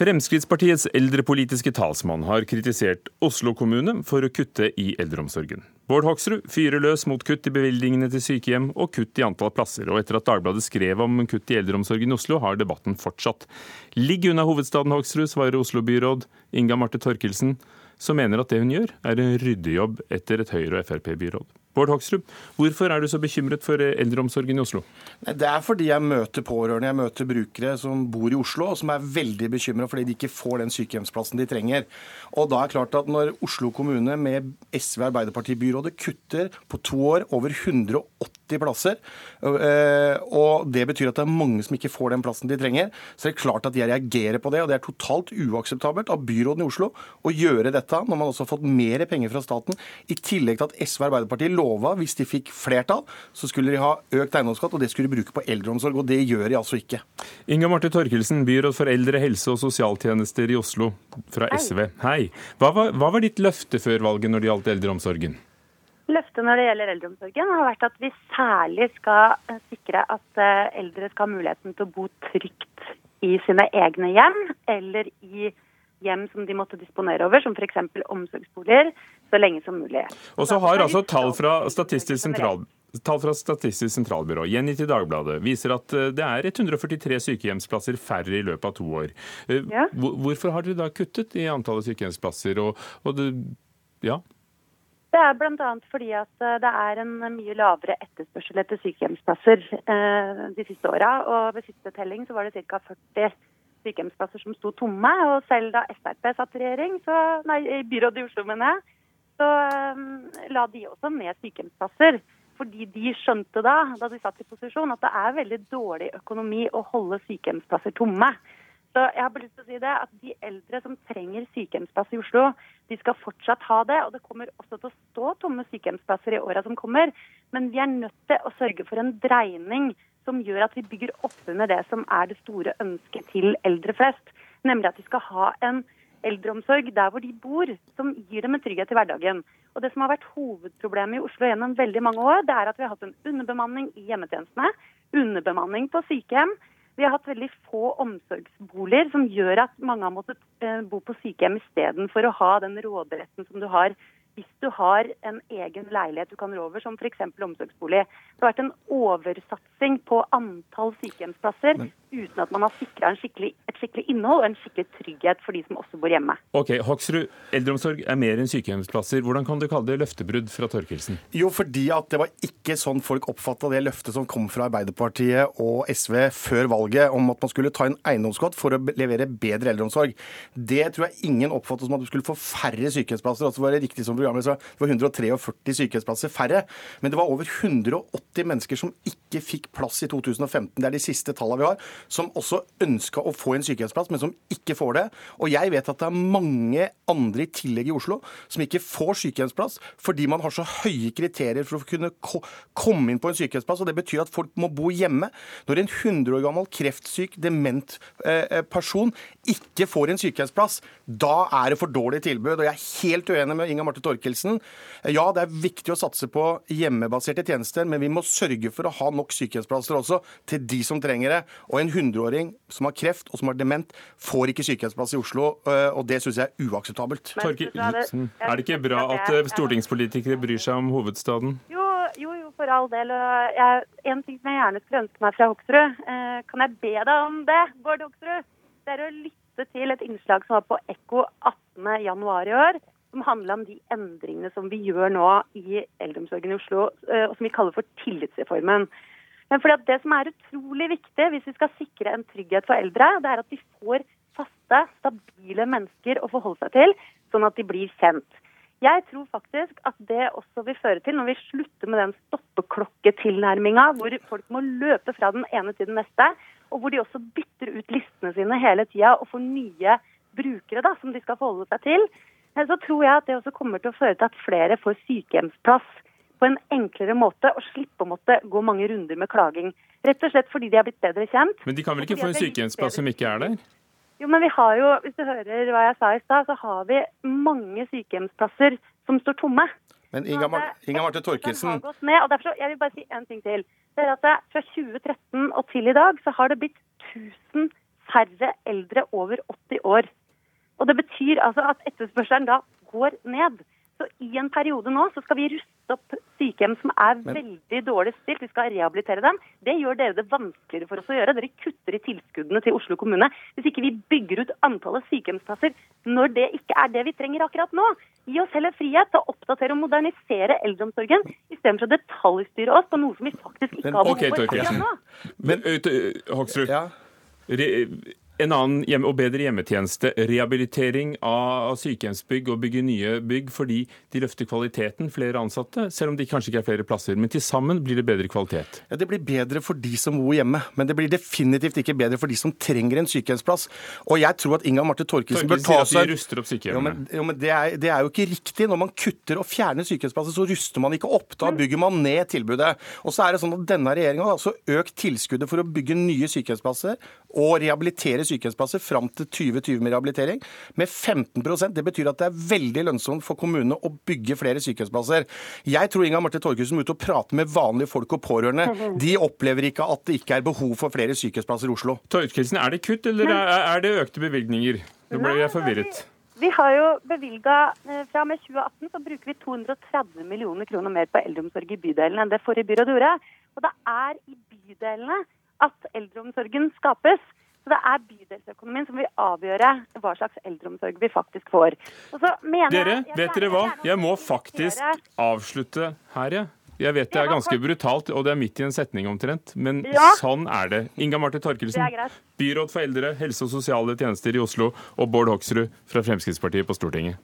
Fremskrittspartiets eldrepolitiske talsmann har kritisert Oslo kommune for å kutte i eldreomsorgen. Bård Hoksrud fyrer løs mot kutt i bevilgningene til sykehjem og kutt i antall plasser. Og etter at Dagbladet skrev om kutt i eldreomsorgen i Oslo, har debatten fortsatt. Ligg unna hovedstaden, Hoksrud, svarer Oslo-byråd Inga Marte Torkelsen som mener at det hun gjør, er en ryddejobb etter et Høyre- og Frp-byråd. Bård Hoksrud, hvorfor er du så bekymret for eldreomsorgen i Oslo? Det er fordi jeg møter pårørende, jeg møter brukere som bor i Oslo, og som er veldig bekymra fordi de ikke får den sykehjemsplassen de trenger. Og da er det klart at Når Oslo kommune med SV Arbeiderparti-byrådet kutter på to år over 180 plasser, eh, og det betyr at det er mange som ikke får den plassen de trenger, så det er klart at jeg reagerer på det. Og det er totalt uakseptabelt av byråden i Oslo å gjøre dette når man også har fått mer penger fra staten, i tillegg til at SV Arbeiderpartiet lova, hvis de fikk flertall, så skulle de ha økt eiendomsskatt, og det skulle de bruke på eldreomsorg. Og det gjør de altså ikke. Inga Marte Torkelsen, byråd for eldre, helse og sosialtjenester i Oslo fra SV. Hei. Hva var, hva var ditt løfte før valget når det gjaldt eldreomsorgen? Løftet når det gjelder eldreomsorgen har vært at vi særlig skal eh, sikre at eh, eldre skal ha muligheten til å bo trygt i sine egne hjem, eller i hjem som de måtte disponere over, som f.eks. omsorgsboliger, så lenge som mulig. Og så har altså tall fra Statistisk sentral Tall fra Statistisk sentralbyrå gjengitt i Dagbladet viser at eh, det er 143 sykehjemsplasser færre i løpet av to år. Ja. Hvorfor har dere da kuttet i antallet sykehjemsplasser? Og, og det, ja? Det er bl.a. fordi at eh, det er en mye lavere etterspørsel etter sykehjemsplasser eh, de siste åra. Ved siste telling så var det ca. 40 sykehjemsplasser som sto tomme. Og selv da Frp satt i regjering, så, nei, i byrådet i Oslo, mener jeg, så eh, la de også ned sykehjemsplasser. Fordi de skjønte da, da de satt i posisjon, at det er veldig dårlig økonomi å holde sykehjemsplasser tomme. Så jeg har bare lyst til å si det, at De eldre som trenger sykehjemsplass i Oslo, de skal fortsatt ha det. og Det kommer også til å stå tomme sykehjemsplasser i åra som kommer. Men vi er nødt til å sørge for en dreining som gjør at vi bygger opp under det som er det store ønsket til eldre flest. Nemlig at de skal ha en eldreomsorg der hvor de bor, som gir dem en trygghet i hverdagen. Og Det som har vært hovedproblemet i Oslo gjennom veldig mange år, det er at vi har hatt en underbemanning i hjemmetjenestene, underbemanning på sykehjem, vi har hatt veldig få omsorgsboliger, som gjør at mange har måttet eh, bo på sykehjem istedenfor å ha den råderetten som du har hvis du har en egen leilighet du kan rå over, som f.eks. omsorgsbolig. Det har vært en oversatsing på antall sykehjemsplasser Men, uten at man har sikra et skikkelig innhold og en skikkelig trygghet for de som også bor hjemme. Ok, Hoksrud, eldreomsorg er mer enn sykehjemsplasser. Hvordan kan du kalle det løftebrudd fra Torkelsen? Jo, fordi at det var ikke sånn folk oppfatta det løftet som kom fra Arbeiderpartiet og SV før valget om at man skulle ta en eiendomsskatt for å levere bedre eldreomsorg. Det tror jeg ingen oppfattet som at du skulle få færre sykehjemsplasser. Altså var det riktig som programmet så det var 143 sykehjemsplasser færre. Men det var over 180 mennesker som ikke fikk plass i 2015. Det er de siste tallene vi har som også ønska å få en sykehjemsplass, men som ikke får det. Og jeg vet at det er mange andre i tillegg i Oslo som ikke får sykehjemsplass fordi man har så høye kriterier for å kunne komme inn på en sykehjemsplass. og Det betyr at folk må bo hjemme. Når en 100 år gammel kreftsyk, dement eh, eh, person ikke får en sykehjemsplass, da er det for dårlig tilbud. Og jeg er helt uenig med Inga Marte Torkelsen. Ja, det er viktig å satse på hjemmebaserte tjenester, men vi må sørge for å ha nok sykehjemsplasser også til de som trenger det. Og en 100-åring som har kreft og som har dement, får ikke sykehjemsplass i Oslo, øh, og det syns jeg er uakseptabelt. Torkelsen, er det ikke bra at øh, stortingspolitikere bryr seg om hovedstaden? Jo, jo, jo for all del. Jeg, en ting som jeg gjerne skulle ønske meg fra Hoksrud, eh, kan jeg be deg om det, Bård Hoksrud? Det er å lytte til et innslag som var på Ekko 18.1 i år, som handla om de endringene som vi gjør nå i eldreomsorgen i Oslo, eh, og som vi kaller for tillitsreformen. Men fordi Det som er utrolig viktig hvis vi skal sikre en trygghet for eldre, det er at de får faste, stabile mennesker å forholde seg til, sånn at de blir kjent. Jeg tror faktisk at det også vil føre til, når vi slutter med den stoppeklokketilnærminga, hvor folk må løpe fra den ene til den neste, og hvor de også bytter ut listene sine hele tida og får nye brukere da, som de skal forholde seg til, så tror jeg at det også kommer til å føre til at flere får sykehjemsplass på en enklere måte og slippe å måtte gå mange runder med klaging. Rett og slett fordi de er blitt bedre kjent. Men de kan vel ikke få en sykehjemsplass som ikke er der? Jo, men vi har jo, hvis du hører hva jeg sa i stad, så har vi mange sykehjemsplasser som står tomme. Men Inga, Mar Inga Marte og Jeg vil bare si en ting til. Det er at det, Fra 2013 og til i dag så har det blitt 1000 færre eldre over 80 år. Og Det betyr altså at etterspørselen da går ned. Så I en periode nå så skal vi ruste opp sykehjem som er Men... veldig dårlig stilt. Vi skal rehabilitere dem. Det gjør dere det vanskeligere for oss å gjøre. Dere kutter i tilskuddene til Oslo kommune. Hvis ikke vi bygger ut antallet sykehjemsplasser når det ikke er det vi trenger akkurat nå. Gi oss heller frihet til å oppdatere og modernisere eldreomsorgen, istedenfor å detaljstyre oss på noe som vi faktisk ikke har behov for akkurat nå. Men Hoksrud, ja en annen hjem, og bedre hjemmetjeneste, rehabilitering av sykehjemsbygg og bygge nye bygg fordi de løfter kvaliteten, flere ansatte, selv om det kanskje ikke er flere plasser. Men til sammen blir det bedre kvalitet. Ja, Det blir bedre for de som bor hjemme, men det blir definitivt ikke bedre for de som trenger en sykehjemsplass. Og jeg tror at Inga Marte Torkelsen bør ta seg ruster opp sykehjemmene. Jo, men, jo, men det, er, det, er, jo ikke riktig. Når man kutter og fjerner sykehjemsplasser, så ruster man ikke opp. Da bygger man ned tilbudet. Og så er det sånn at denne regjeringa har altså økt tilskuddet for å bygge nye sykehjemsplasser å rehabilitere sykehjemsplasser fram til 2020 med rehabilitering med 15% Det betyr at det er veldig lønnsomt for kommunene å bygge flere sykehjemsplasser. Jeg tror Inga Marte Torkelsen må ut og prate med vanlige folk og pårørende. De opplever ikke at det ikke er behov for flere sykehjemsplasser i Oslo. Torkelsen, er det kutt, eller er det økte bevilgninger? Nå ble jeg forvirret. Vi har jo bevilga Fra og med 2018 så bruker vi 230 millioner kroner mer på eldreomsorg i bydelene enn det forrige byråd gjorde. Og det er i bydelene at eldreomsorgen skapes. Så det er bydelsøkonomien som vil avgjøre hva slags eldreomsorg vi faktisk får. Dere, vet dere hva? Jeg må faktisk avslutte her, jeg. Jeg vet det er ganske brutalt, og det er midt i en setning omtrent, men ja. sånn er det. Inga Marte Torkelsen, byråd for eldre, helse og sosiale tjenester i Oslo, og Bård Hoksrud fra Fremskrittspartiet på Stortinget.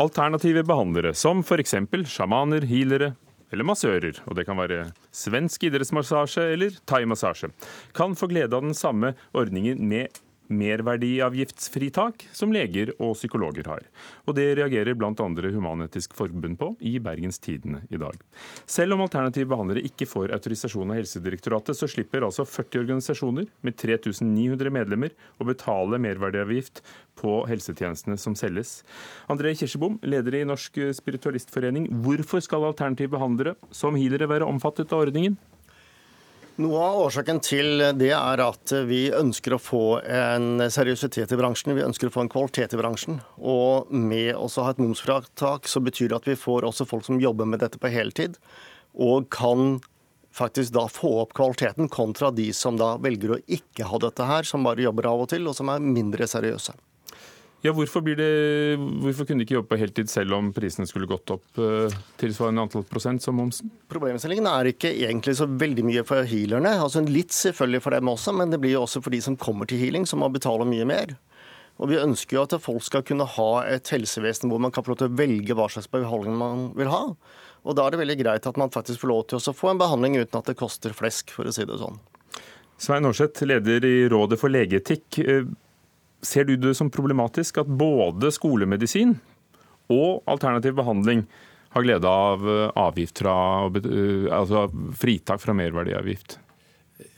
Alternative behandlere, som f.eks. sjamaner, healere, eller massører, og det kan være svensk idrettsmassasje eller thaimassasje, kan få glede av den samme ordningen med merverdiavgiftsfritak som leger og psykologer har. Og det reagerer bl.a. Human-Etisk Forbund på i Bergens Tidende i dag. Selv om alternative behandlere ikke får autorisasjon av Helsedirektoratet, så slipper altså 40 organisasjoner med 3900 medlemmer å betale merverdiavgift på helsetjenestene som selges. André Kirsebom, leder i Norsk spiritualistforening. Hvorfor skal alternative behandlere som healere være omfattet av ordningen? Noe av årsaken til det er at vi ønsker å få en seriøsitet i bransjen. Vi ønsker å få en kvalitet i bransjen. Og med å ha et momsfratak, så betyr det at vi får også folk som jobber med dette på heltid, og kan faktisk da få opp kvaliteten, kontra de som da velger å ikke ha dette her, som bare jobber av og til, og som er mindre seriøse. Ja, hvorfor, det, hvorfor, kunne de ikke jobbe på heltid selv om prisene skulle gått opp uh, tilsvarende antall prosent som momsen? Problemstillingen er ikke egentlig så veldig mye for healerne. Altså Litt selvfølgelig for dem også, men det blir jo også for de som kommer til healing, som må betale mye mer. Og Vi ønsker jo at folk skal kunne ha et helsevesen hvor man kan få lov til å velge hva slags behandling man vil ha. Og Da er det veldig greit at man faktisk får lov til å få en behandling uten at det koster flesk, for å si det sånn. Svein Aarseth, leder i Rådet for legeetikk. Ser du det som problematisk at både skolemedisin og alternativ behandling har glede av eh, avgift fra, eh, altså fritak fra merverdiavgift?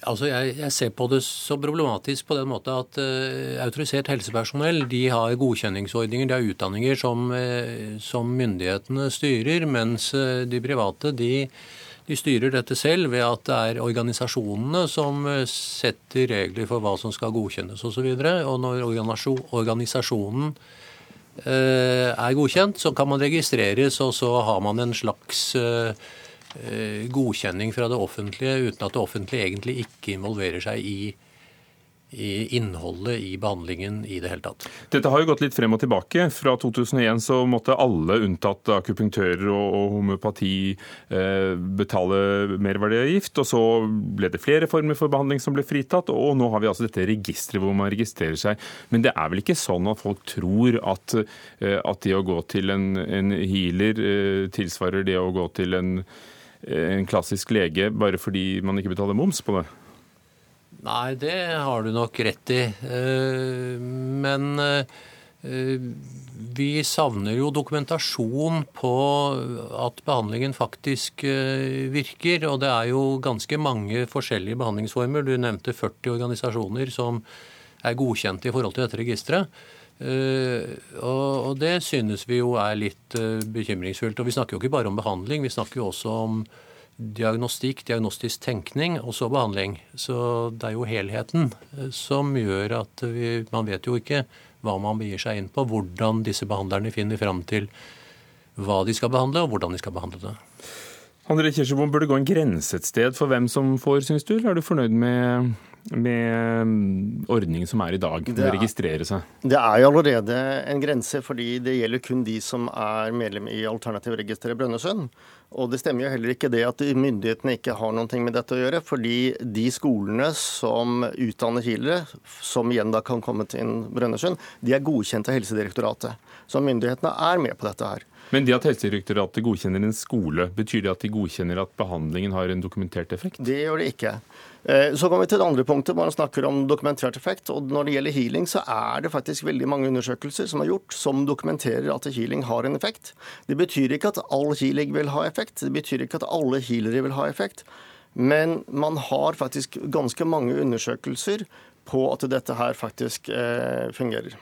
Altså jeg, jeg, ser på det så problematisk på den måte at uh, autorisert helsepersonell de har godkjenningsordninger, de har utdanninger som, uh, som myndighetene styrer, mens uh, de private de de styrer dette selv ved at det er organisasjonene som eh, setter regler for hva som skal godkjennes osv. Og, så og når organisasjonen eh, er godkjent, så kan man registreres, og så har man en slags eh, godkjenning fra det offentlige uten at det offentlige egentlig ikke involverer seg i i innholdet i behandlingen i det hele tatt. Dette har jo gått litt frem og tilbake. Fra 2001 så måtte alle unntatt akupunktører og homøopati eh, betale merverdiavgift. Og så ble det flere former for behandling som ble fritatt, og nå har vi altså dette registeret hvor man registrerer seg. Men det er vel ikke sånn at folk tror at, eh, at det å gå til en, en healer eh, tilsvarer det å gå til en, en klassisk lege bare fordi man ikke betaler moms på det? Nei, det har du nok rett i. Eh, men eh, vi savner jo dokumentasjon på at behandlingen faktisk eh, virker. Og det er jo ganske mange forskjellige behandlingsformer. Du nevnte 40 organisasjoner som er godkjente i forhold til dette registeret. Og det synes vi jo er litt bekymringsfullt. Og vi snakker jo ikke bare om behandling, vi snakker jo også om diagnostikk, diagnostisk tenkning og så behandling. Så det er jo helheten eh, som gjør at vi, man vet jo ikke hva man begir seg inn på, hvordan disse behandlerne finner fram til hva de skal behandle, og hvordan de skal behandle det. André Kirsebom, burde gå en grense et sted for hvem som får, syns du? Eller er du fornøyd med med mm, ordningen som er i dag, med å registrere seg? Det er jo allerede en grense, fordi det gjelder kun de som er medlem i Alternativ Alternativregisteret Brønnøysund. Og det stemmer jo heller ikke det at myndighetene ikke har noe med dette å gjøre. Fordi de skolene som utdanner healere, som igjen da kan komme til Brønnøysund, de er godkjent av Helsedirektoratet. Så myndighetene er med på dette her. Men det at Helsedirektoratet godkjenner en skole, betyr det at de godkjenner at behandlingen har en dokumentert effekt? Det gjør det ikke. Eh, så kommer vi til det andre punktet, man snakker om dokumentert effekt. og Når det gjelder healing, så er det faktisk veldig mange undersøkelser som er gjort som dokumenterer at healing har en effekt. Det betyr ikke at all healing vil ha effekt, det betyr ikke at alle healere vil ha effekt. Men man har faktisk ganske mange undersøkelser på at dette her faktisk eh, fungerer.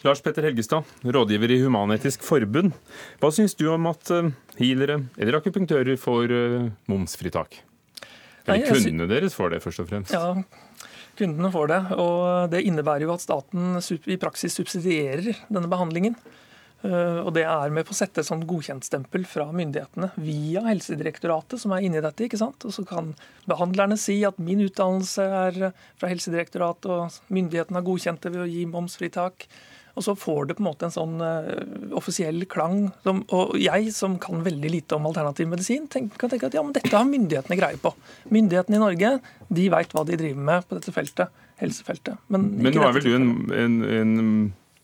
Lars Petter Helgestad, rådgiver i Human-Etisk Forbund. Hva syns du om at eh, healere eller akupunktører får eh, momsfritak? Eller kundene deres får det, først og fremst? Ja, kundene får det. Og det innebærer jo at staten i praksis subsidierer denne behandlingen. Eh, og det er med på å sette et sånt godkjentstempel fra myndighetene via Helsedirektoratet, som er inni dette. ikke sant? Og så kan behandlerne si at min utdannelse er fra Helsedirektoratet, og myndighetene har godkjent det ved å gi momsfritak. Og så får det på en måte en sånn uh, offisiell klang. Som, og jeg som kan veldig lite om alternativ medisin, tenk, kan tenke at ja, men dette har myndighetene greie på. Myndighetene i Norge de veit hva de driver med på dette feltet, helsefeltet. Men, men nå er vel du en, en, en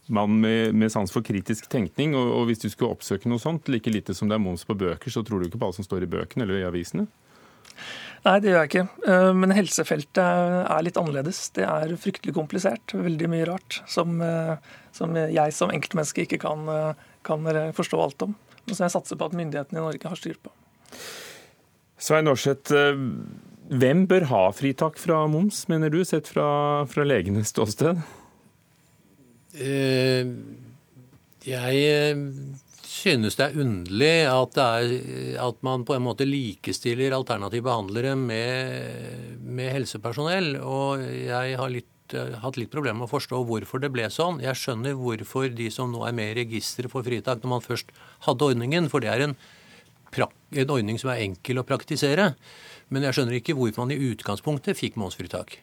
mann med, med, sans for kritisk tenkning, og, og hvis du skulle oppsøke noe sånt, like lite som det er moms på bøker, så tror du ikke på alt som står i bøkene eller i avisene? Nei, det gjør jeg ikke. Eh, men helsefeltet er litt annerledes. Det er fryktelig komplisert. Veldig mye rart som, eh, som jeg som enkeltmenneske ikke kan, eh, kan, forstå alt om. Og som jeg satser på at myndighetene i Norge har styr på. Svein Aarseth, hvem bør ha fritak fra moms, mener du, sett fra, fra legenes ståsted? Jeg synes det er underlig at, er, at, man på en måte likestiller alternative behandlere med, med helsepersonell. Og jeg har litt, hatt litt problemer med å forstå hvorfor det ble sånn. Jeg skjønner hvorfor de som nå er med i registeret får fritak når man først hadde ordningen, for det er en, en ordning som er enkel å praktisere. Men jeg skjønner ikke hvorfor man i utgangspunktet fikk momsfritak.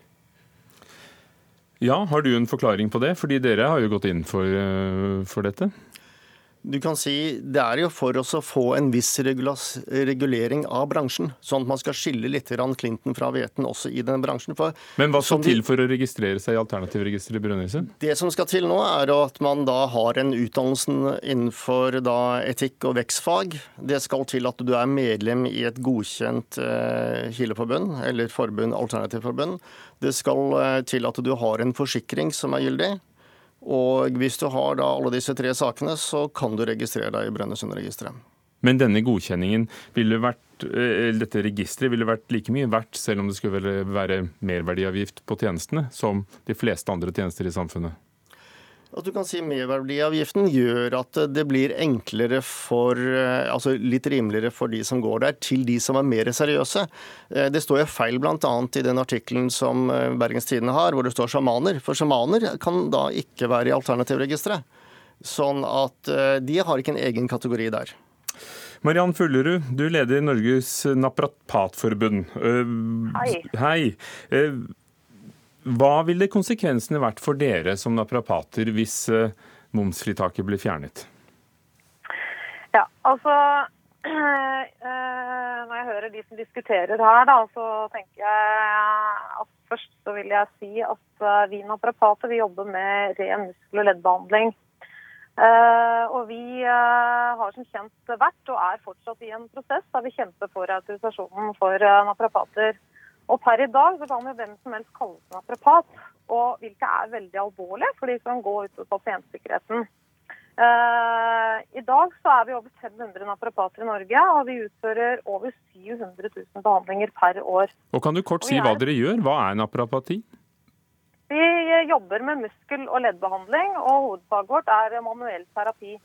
Ja, Har du en forklaring på det? Fordi dere har jo gått inn for, eh, for dette. Du kan si Det er jo for oss å få en viss regulering av bransjen, sånn at man skal skille litt Clinton fra Veten også i den bransjen. For, Men hva skal til for å registrere seg i alternativregisteret i Brønnøysund? Det som skal til nå, er at man da har en utdannelse innenfor da etikk og vekstfag. Det skal til at du er medlem i et godkjent eh, kileforbund, eller forbund, alternativforbund. Det skal eh, til at du har en forsikring som er gyldig. Og hvis du har da alle disse tre sakene, så kan du registrere deg i Brønnøysundregisteret. Men denne godkjenningen ville vært, eh, dette registeret ville vært like mye verdt selv om det skulle være merverdiavgift på tjenestene, som de fleste andre tjenester i samfunnet? At du kan si Merverdiavgiften gjør at det blir enklere for, eh, altså litt rimeligere for de som går der, til de som er mer seriøse. Eh, det står jo feil bl.a. i den artikkelen som eh, Bergens Tidende har, hvor det står sjamaner. For sjamaner kan da ikke være i alternativregisteret. Sånn at de har ikke en egen kategori der. Mariann Fullerud, du leder Norges Naprapatforbund. Hei. Hei. Hva ville konsekvensene vært for dere som naprapater hvis eh, momsfritaket ble fjernet? Ja, altså [CLEARS THROAT] eh, Når jeg hører de som diskuterer her, da, så tenker jeg at først så vil jeg si at eh, vi naprapater vi jobber med ren muskel- og leddbehandling. og vi har som kjent vært og er fortsatt i en prosess der vi kjemper for autorisasjonen for naprapater. Og per i dag så kan jo hvem som helst kalle seg naprapat, og hvilket er veldig alvorlig, for de kan gå ut på pasientsikkerheten. Uh, I dag så er vi over 500 naprapater i Norge, og vi utfører over 700 000 behandlinger per år. Og Kan du kort si hva dere gjør? Hva er naprapati? Vi jobber med muskel- og leddbehandling, og hovedfaget vårt er manuell terapi.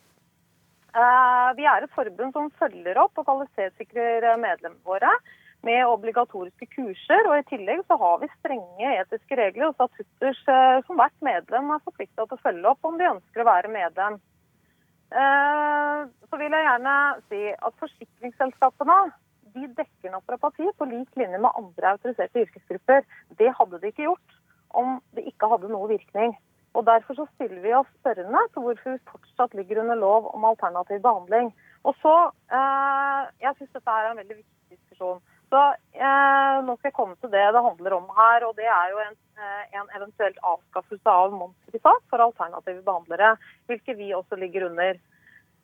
Uh, vi er et forbund som følger opp og kvalitetssikrer medlemmene våre med obligatoriske kurser. Og i tillegg så har vi strenge etiske regler og statutter eh, som hvert medlem er forplikta til å følge opp om de ønsker å være medlem. Eh, så vil jeg gjerne si at forsikringsselskapene de dekker naprapati på lik linje med andre autoriserte yrkesgrupper. Det hadde de ikke gjort om det ikke hadde noe virkning. Og Derfor så stiller vi oss spørrende til hvorfor vi fortsatt ligger under lov om alternativ behandling. Og så, eh, Jeg syns dette er en veldig viktig diskusjon. Så eh, Nå skal jeg komme til det det handler om her. og Det er jo en, eh, en eventuelt avskaffelse av momsfritak for alternative behandlere, hvilket vi også ligger under.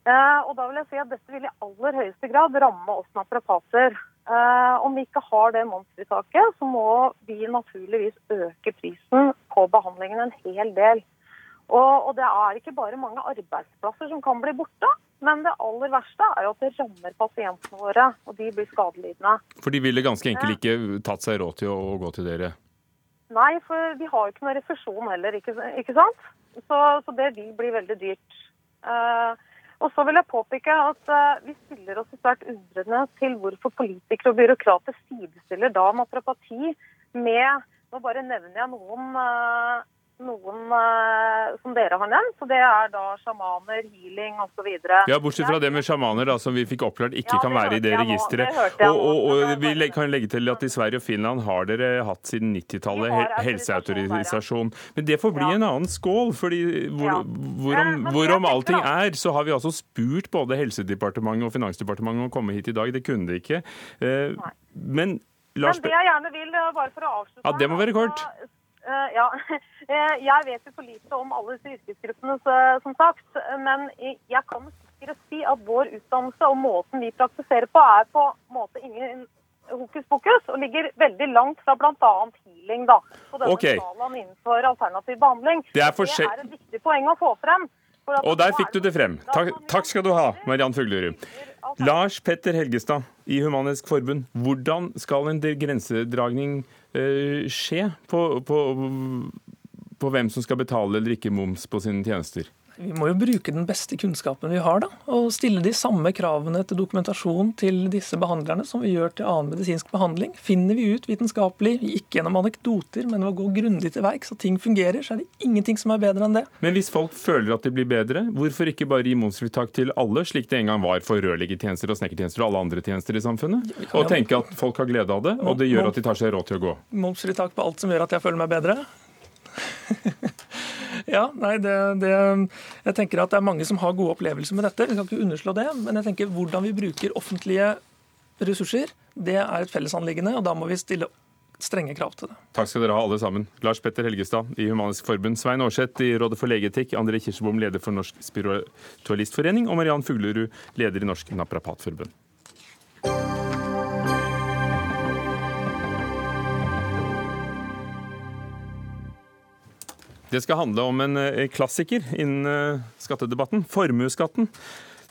Eh, og da vil jeg si at Dette vil i aller høyeste grad ramme oss naprapater. Eh, om vi ikke har det momsfritaket, så må vi naturligvis øke prisen på behandlingen en hel del. Og, og det er ikke bare mange arbeidsplasser som kan bli borte, men det aller verste er jo at det rammer pasientene våre, og de blir skadelidende. For de ville ganske enkelt ikke tatt seg råd til å gå til dere? Nei, for vi har jo ikke noe refusjon heller, ikke, ikke sant? Så, så, det vil bli veldig dyrt. Uh, og så vil jeg påpeke at uh, vi stiller oss svært undrende til hvorfor politikere og byråkrater sidestiller da naprapati med Nå bare nevner jeg noen uh, noen uh, som dere har nevnt. Så det er da sjamaner, healing osv. Ja, bortsett fra det med sjamaner, da, som vi fikk oppklart ikke ja, kan være i det registeret. Og, og, og, vi kan legge til at i Sverige og Finland har dere hatt siden 90-tallet helseautorisasjon. Men det får bli ja. en annen skål. fordi hvor, ja. hvorom, hvorom allting er, så har vi altså spurt både Helsedepartementet og Finansdepartementet om å komme hit i dag. Det kunne de ikke. Uh, men Lars Men det jeg gjerne vil, eh, bare for å avslutte Ja, Det må være kort. Uh, ja, [LAUGHS] Eh, jeg vet jo for lite om alle disse yrkesgruppene, som sagt. Men jeg kan sikkert si at vår utdannelse og måten vi praktiserer på, er på en måte ingen hokus pokus, og ligger veldig langt fra bl.a. healing. da, på denne okay. skalaen innenfor alternativ behandling. Det er, det er et viktig poeng å få frem. Og der fikk du det frem. Takk, takk skal du ha, Mariann Fuglerud. Lars Petter Helgestad i Humanisk Forbund, hvordan skal en grensedragning skje på, på på hvem som skal betale eller ikke moms på sine tjenester? Vi må jo bruke den beste kunnskapen vi har, da, og stille de samme kravene til dokumentasjon til disse behandlerne som vi gjør til annen medisinsk behandling. Finner vi ut vitenskapelig, ikke gjennom anekdoter, men ved å gå grundig til verks, og ting fungerer, så er det ingenting som er bedre enn det. Men hvis folk føler at de blir bedre, hvorfor ikke bare gi momsfritak til alle, slik det en gang var for rørleggertjenester og snekkertjenester og alle andre tjenester i samfunnet? Og tenke at folk har glede av det, og det gjør at de tar seg råd til å gå? Momsfritak på alt som gjør at jeg føler meg bedre? [LAUGHS] ja, nei, det, det, Jeg tenker at det er mange som har gode opplevelser med dette. Vi skal ikke underslå det. Men jeg tenker hvordan vi bruker offentlige ressurser, det er et fellesanliggende. Og da må vi stille strenge krav til det. Takk skal dere ha, alle sammen. Lars Petter Helgestad i Humanisk Forbund, Svein Aarseth i Rådet for legeetikk, André Kirsebom, leder for Norsk spiritualistforening, og Mariann Fuglerud, leder i Norsk Naprapatforbund. Det skal handle om en eh, klassiker innen eh, skattedebatten, formuesskatten.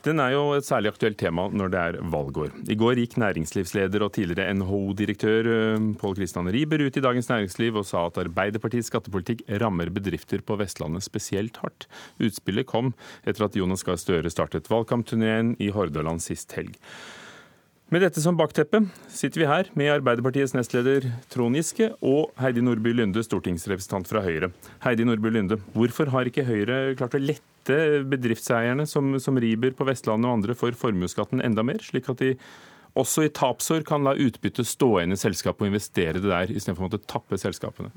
Den er jo et særlig aktuelt tema når det er valgår. I går gikk næringslivsleder og tidligere NHO-direktør eh, Pål Kristian Riiber ut i Dagens Næringsliv og sa at Arbeiderpartiets skattepolitikk rammer bedrifter på Vestlandet spesielt hardt. Utspillet kom etter at Jonas Gahr Støre startet valgkampturneen i Hordaland sist helg. Med dette som bakteppe sitter vi her med Arbeiderpartiets nestleder Trond Giske og Heidi Nordby Lunde, stortingsrepresentant fra Høyre. Heidi Nordby Lunde, hvorfor har ikke Høyre klart å lette bedriftseierne som, som Riber på Vestlandet og andre for formuesskatten enda mer, slik at de også i tapsår kan la utbyttet stå igjen i selskapet og investere det der, istedenfor å måtte tappe selskapene?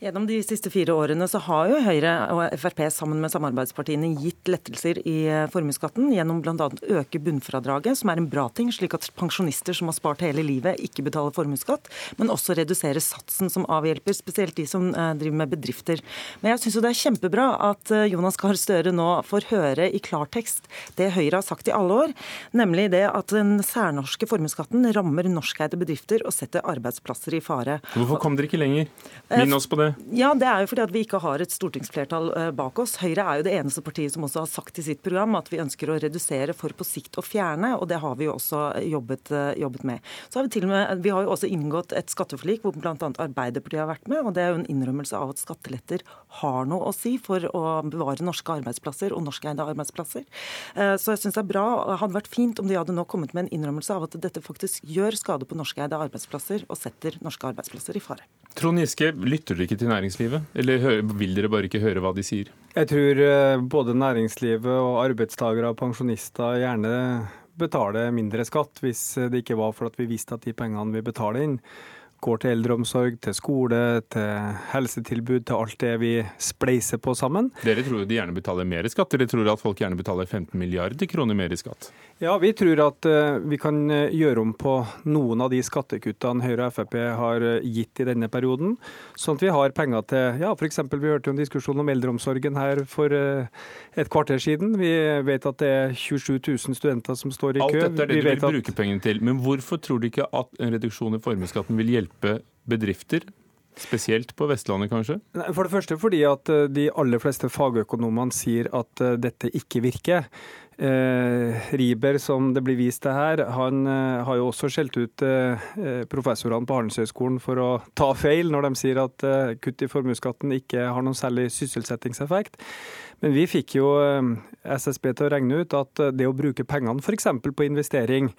Gjennom de siste fire årene så har jo Høyre og Frp sammen med samarbeidspartiene gitt lettelser i eh, formuesskatten gjennom bl.a. å øke bunnfradraget, som er en bra ting, slik at pensjonister som har spart hele livet, ikke betaler formuesskatt, men også redusere satsen som avhjelper, spesielt de som eh, driver med bedrifter. Men jeg syns jo det er kjempebra at eh, Jonas Gahr Støre nå får høre i klartekst det Høyre har sagt i alle år, nemlig det at den særnorske norske formuesskatten rammer norskeide bedrifter og setter arbeidsplasser i fare. Hvorfor kom dere ikke lenger? Minn oss på det. Ja, Det er jo fordi at vi ikke har et stortingsflertall eh, bak oss. Høyre er jo det eneste partiet som også har sagt i sitt program at vi ønsker å redusere for på sikt å fjerne, og det har vi jo også jobbet, eh, jobbet med. Så har Vi til og med, vi har jo også inngått et skatteforlik hvor bl.a. Arbeiderpartiet har vært med, og det er jo en innrømmelse av at skatteletter har noe å si for å bevare norske arbeidsplasser og norskeide arbeidsplasser. Eh, så jeg syns det er bra, det hadde vært fint om de hadde nå kommet med en innrømmelse av at dette faktisk gjør skade på norskeide arbeidsplasser og setter norske arbeidsplasser i fare. Trond Giske, lytter dere ikke til næringslivet, eller vil dere bare ikke høre hva de sier? Jeg tror eh, både næringslivet og arbeidstakere og pensjonister gjerne betaler mindre skatt hvis det ikke var for at vi visste at de pengene vi betaler inn, går til eldreomsorg, til skole, til helsetilbud, til alt det vi spleiser på sammen. Dere tror de gjerne betaler mer i skatt, dere tror at folk gjerne betaler 15 milliarder kroner mer i skatt? Ja, vi tror at uh, vi kan eh, gjøre om på noen av de skattekuttene Høyre og Frp har eh, gitt i denne perioden, sånn at vi har penger til ja, f.eks. vi hørte jo en diskusjon om eldreomsorgen her for et kvarter siden. Vi vet at det er 27 000 studenter som står i kø. Alt dette er det du vil bruke pengene til. Men hvorfor tror du ikke at en reduksjon i formuesskatten vil hjelpe bedrifter? Spesielt på Vestlandet, kanskje? For det første fordi at de aller fleste fagøkonomene sier at dette ikke virker. Eh, Riber, som det blir vist til her, han eh, har jo også skjelt ut eh, professorene på Handelshøyskolen for å ta feil når de sier at eh, kutt i formuesskatten ikke har noen særlig sysselsettingseffekt. Men vi fikk jo eh, SSB til å regne ut at eh, det å bruke pengene f.eks. på investering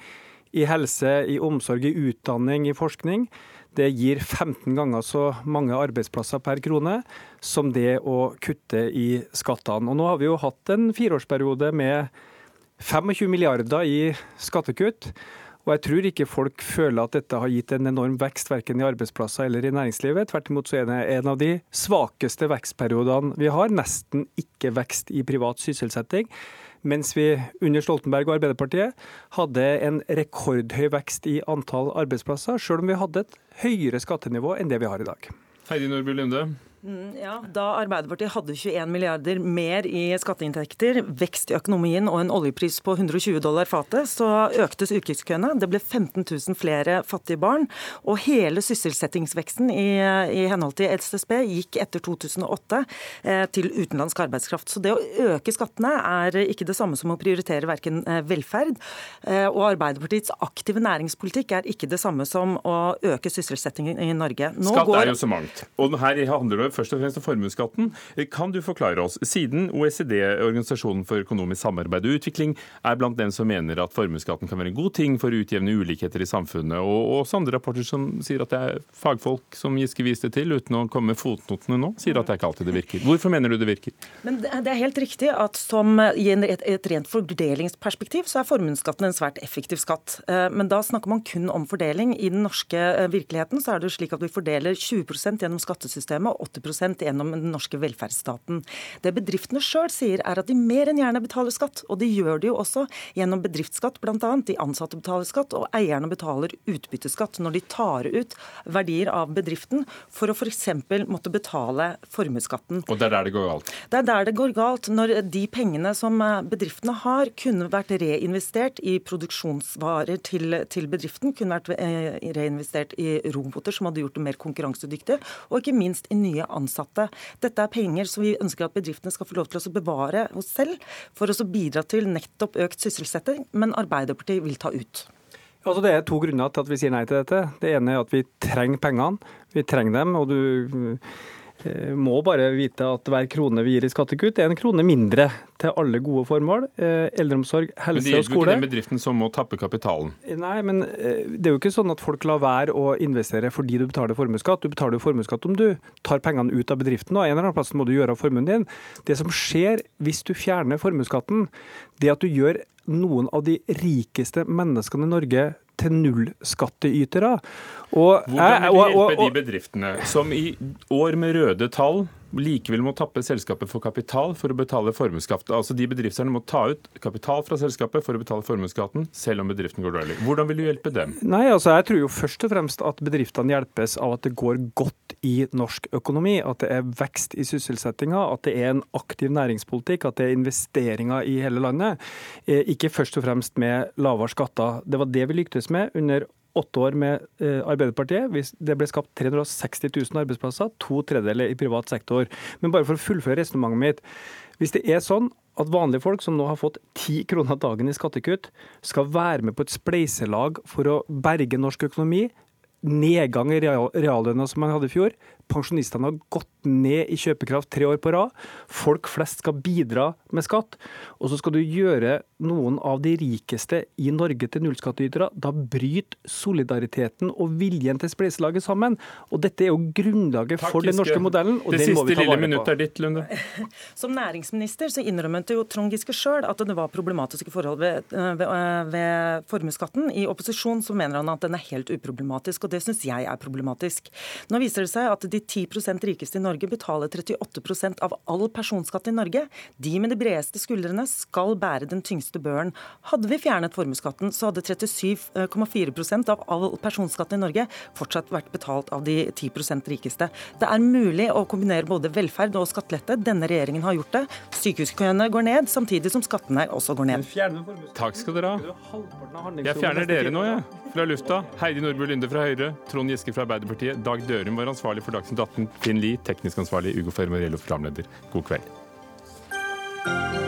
i helse, i omsorg, i utdanning, i forskning, det gir 15 ganger så mange arbeidsplasser per krone som det å kutte i skattene. Og nå har vi jo hatt en fireårsperiode med 25 milliarder i skattekutt. Og jeg tror ikke folk føler at dette har gitt en enorm vekst verken i arbeidsplasser eller i næringslivet. Tvert imot så er det en av de svakeste vekstperiodene vi har. Nesten ikke vekst i privat sysselsetting. Mens vi under Stoltenberg og Arbeiderpartiet hadde en rekordhøy vekst i antall arbeidsplasser, sjøl om vi hadde et høyere skattenivå enn det vi har i dag. Heidi Nordby Lunde, ja, Da Arbeiderpartiet hadde 21 milliarder mer i skatteinntekter, vekst i økonomien og en oljepris på 120 dollar fatet, så øktes ukeskøene. Det ble 15 000 flere fattige barn. Og hele sysselsettingsveksten i, i henhold til SSB gikk etter 2008 eh, til utenlandsk arbeidskraft. Så det å øke skattene er ikke det samme som å prioritere verken eh, velferd. Eh, og Arbeiderpartiets aktive næringspolitikk er ikke det samme som å øke sysselsettingen i Norge. Nå Skatt går... er jo så mangt. Og her handler det først og fremst til formuesskatten. Kan du forklare oss, siden OECD, Organisasjonen for økonomisk samarbeid og utvikling, er blant dem som mener at formuesskatten kan være en god ting for å utjevne ulikheter i samfunnet, og også andre rapporter som sier at det er fagfolk som Giske viste til, uten å komme med fotnotene nå, sier at det er ikke alltid det virker. Hvorfor mener du det virker? Men Det er helt riktig at som i et, rent fordelingsperspektiv så er formuesskatten en svært effektiv skatt. Eh, men da snakker man kun om fordeling. I den norske eh, virkeligheten så er det slik at vi fordeler 20% gjennom skattesystemet og 80 gjennom den norske velferdsstaten. Det bedriftene sjøl sier, er at de mer enn gjerne betaler skatt. Og de gjør det jo også gjennom bedriftsskatt, bl.a. De ansatte betaler skatt, og eierne betaler utbytteskatt når de tar ut verdier av bedriften for å f.eks. måtte betale formuesskatten. Og det er der det går galt? Det er der det går galt. Når de pengene som bedriftene har, kunne vært reinvestert i produksjonsvarer til, til bedriften, kunne vært eh, reinvestert i roboter som hadde gjort det mer konkurransedyktig, og ikke minst i nye ansatte. Dette er penger som vi ønsker at bedriftene skal få lov til å bevare hos selv, for å bidra til nettopp økt sysselsetting, men Arbeiderpartiet vil ta ut. Altså det er to grunner til at vi sier nei til dette. Det ene er at vi trenger pengene. Vi trenger dem. og du må bare vite at hver krone vi gir i skattekutt, er en krone mindre til alle gode formål. Eh, eldreomsorg, helse og skole. Men det er jo ikke den bedriften som må tappe kapitalen. Eh, nei, men det er jo ikke sånn at folk lar være å investere fordi du betaler formuesskatt. Du betaler jo formuesskatt om du tar pengene ut av bedriften, og en eller annen plass må du gjøre av formuen din. Det som skjer hvis du fjerner formuesskatten, det at du gjør noen av de rikeste menneskene i Norge til nullskattytere. Hvordan vil du hjelpe de bedriftene som i år med røde tall likevel må tappe selskapet for kapital for å betale formuesskatt. Altså De bedriftene må ta ut kapital fra selskapet for å betale formuesskatten, selv om bedriften går dårlig. Hvordan vil du hjelpe dem? Nei, altså Jeg tror jo først og fremst at bedriftene hjelpes av at det går godt i norsk økonomi. At det er vekst i sysselsettinga, at det er en aktiv næringspolitikk, at det er investeringer i hele landet. Eh, ikke først og fremst med lavere skatter. Det var det vi lyktes med under åtte år med eh, Arbeiderpartiet. Det ble skapt 360 000 arbeidsplasser, to tredjedeler i privat sektor. Men bare for å fullføre resonnementet mitt. Hvis det er sånn at vanlige folk som nå har fått ti kroner dagen i skattekutt, skal være med på et spleiselag for å berge norsk økonomi, nedgang i reallønna som man hadde i fjor, pensjonistene har gått ned i kjøpekraft tre år på rad. Folk flest skal bidra med skatt. Og så skal du gjøre noen av de rikeste i Norge til nullskattytere. Da bryter solidariteten og viljen til spleiselaget sammen. Og dette er jo grunnlaget for den norske modellen, og det den må vi ta siste lille vare minuttet på. er ditt, Lunde. [LAUGHS] Som næringsminister så innrømmet jo Trond Giske sjøl at det var problematiske forhold ved, ved, ved formuesskatten. I opposisjon så mener han at den er helt uproblematisk, og det syns jeg er problematisk. Nå viser det seg at de 10% rikeste i Norge betaler 38% av all personskatt i Norge. De med de bredeste skuldrene skal bære den tyngste børen. Hadde vi fjernet formuesskatten, så hadde 37,4% av all personskatt i Norge fortsatt vært betalt av de 10% rikeste. Det er mulig å kombinere både velferd og skattelette. Denne regjeringen har gjort det. Sykehuskøene går ned, samtidig som skattene også går ned. Takk skal dere ha. Jeg fjerner dere nå, jeg. Fra lufta. Heidi Nordby Lunde fra Høyre, Trond Giske fra Arbeiderpartiet, Dag Dørum var ansvarlig for Dagsnytt Dagsnytt 18, Finn Lie, teknisk ansvarlig, Ugo Fermorello, programleder. God kveld.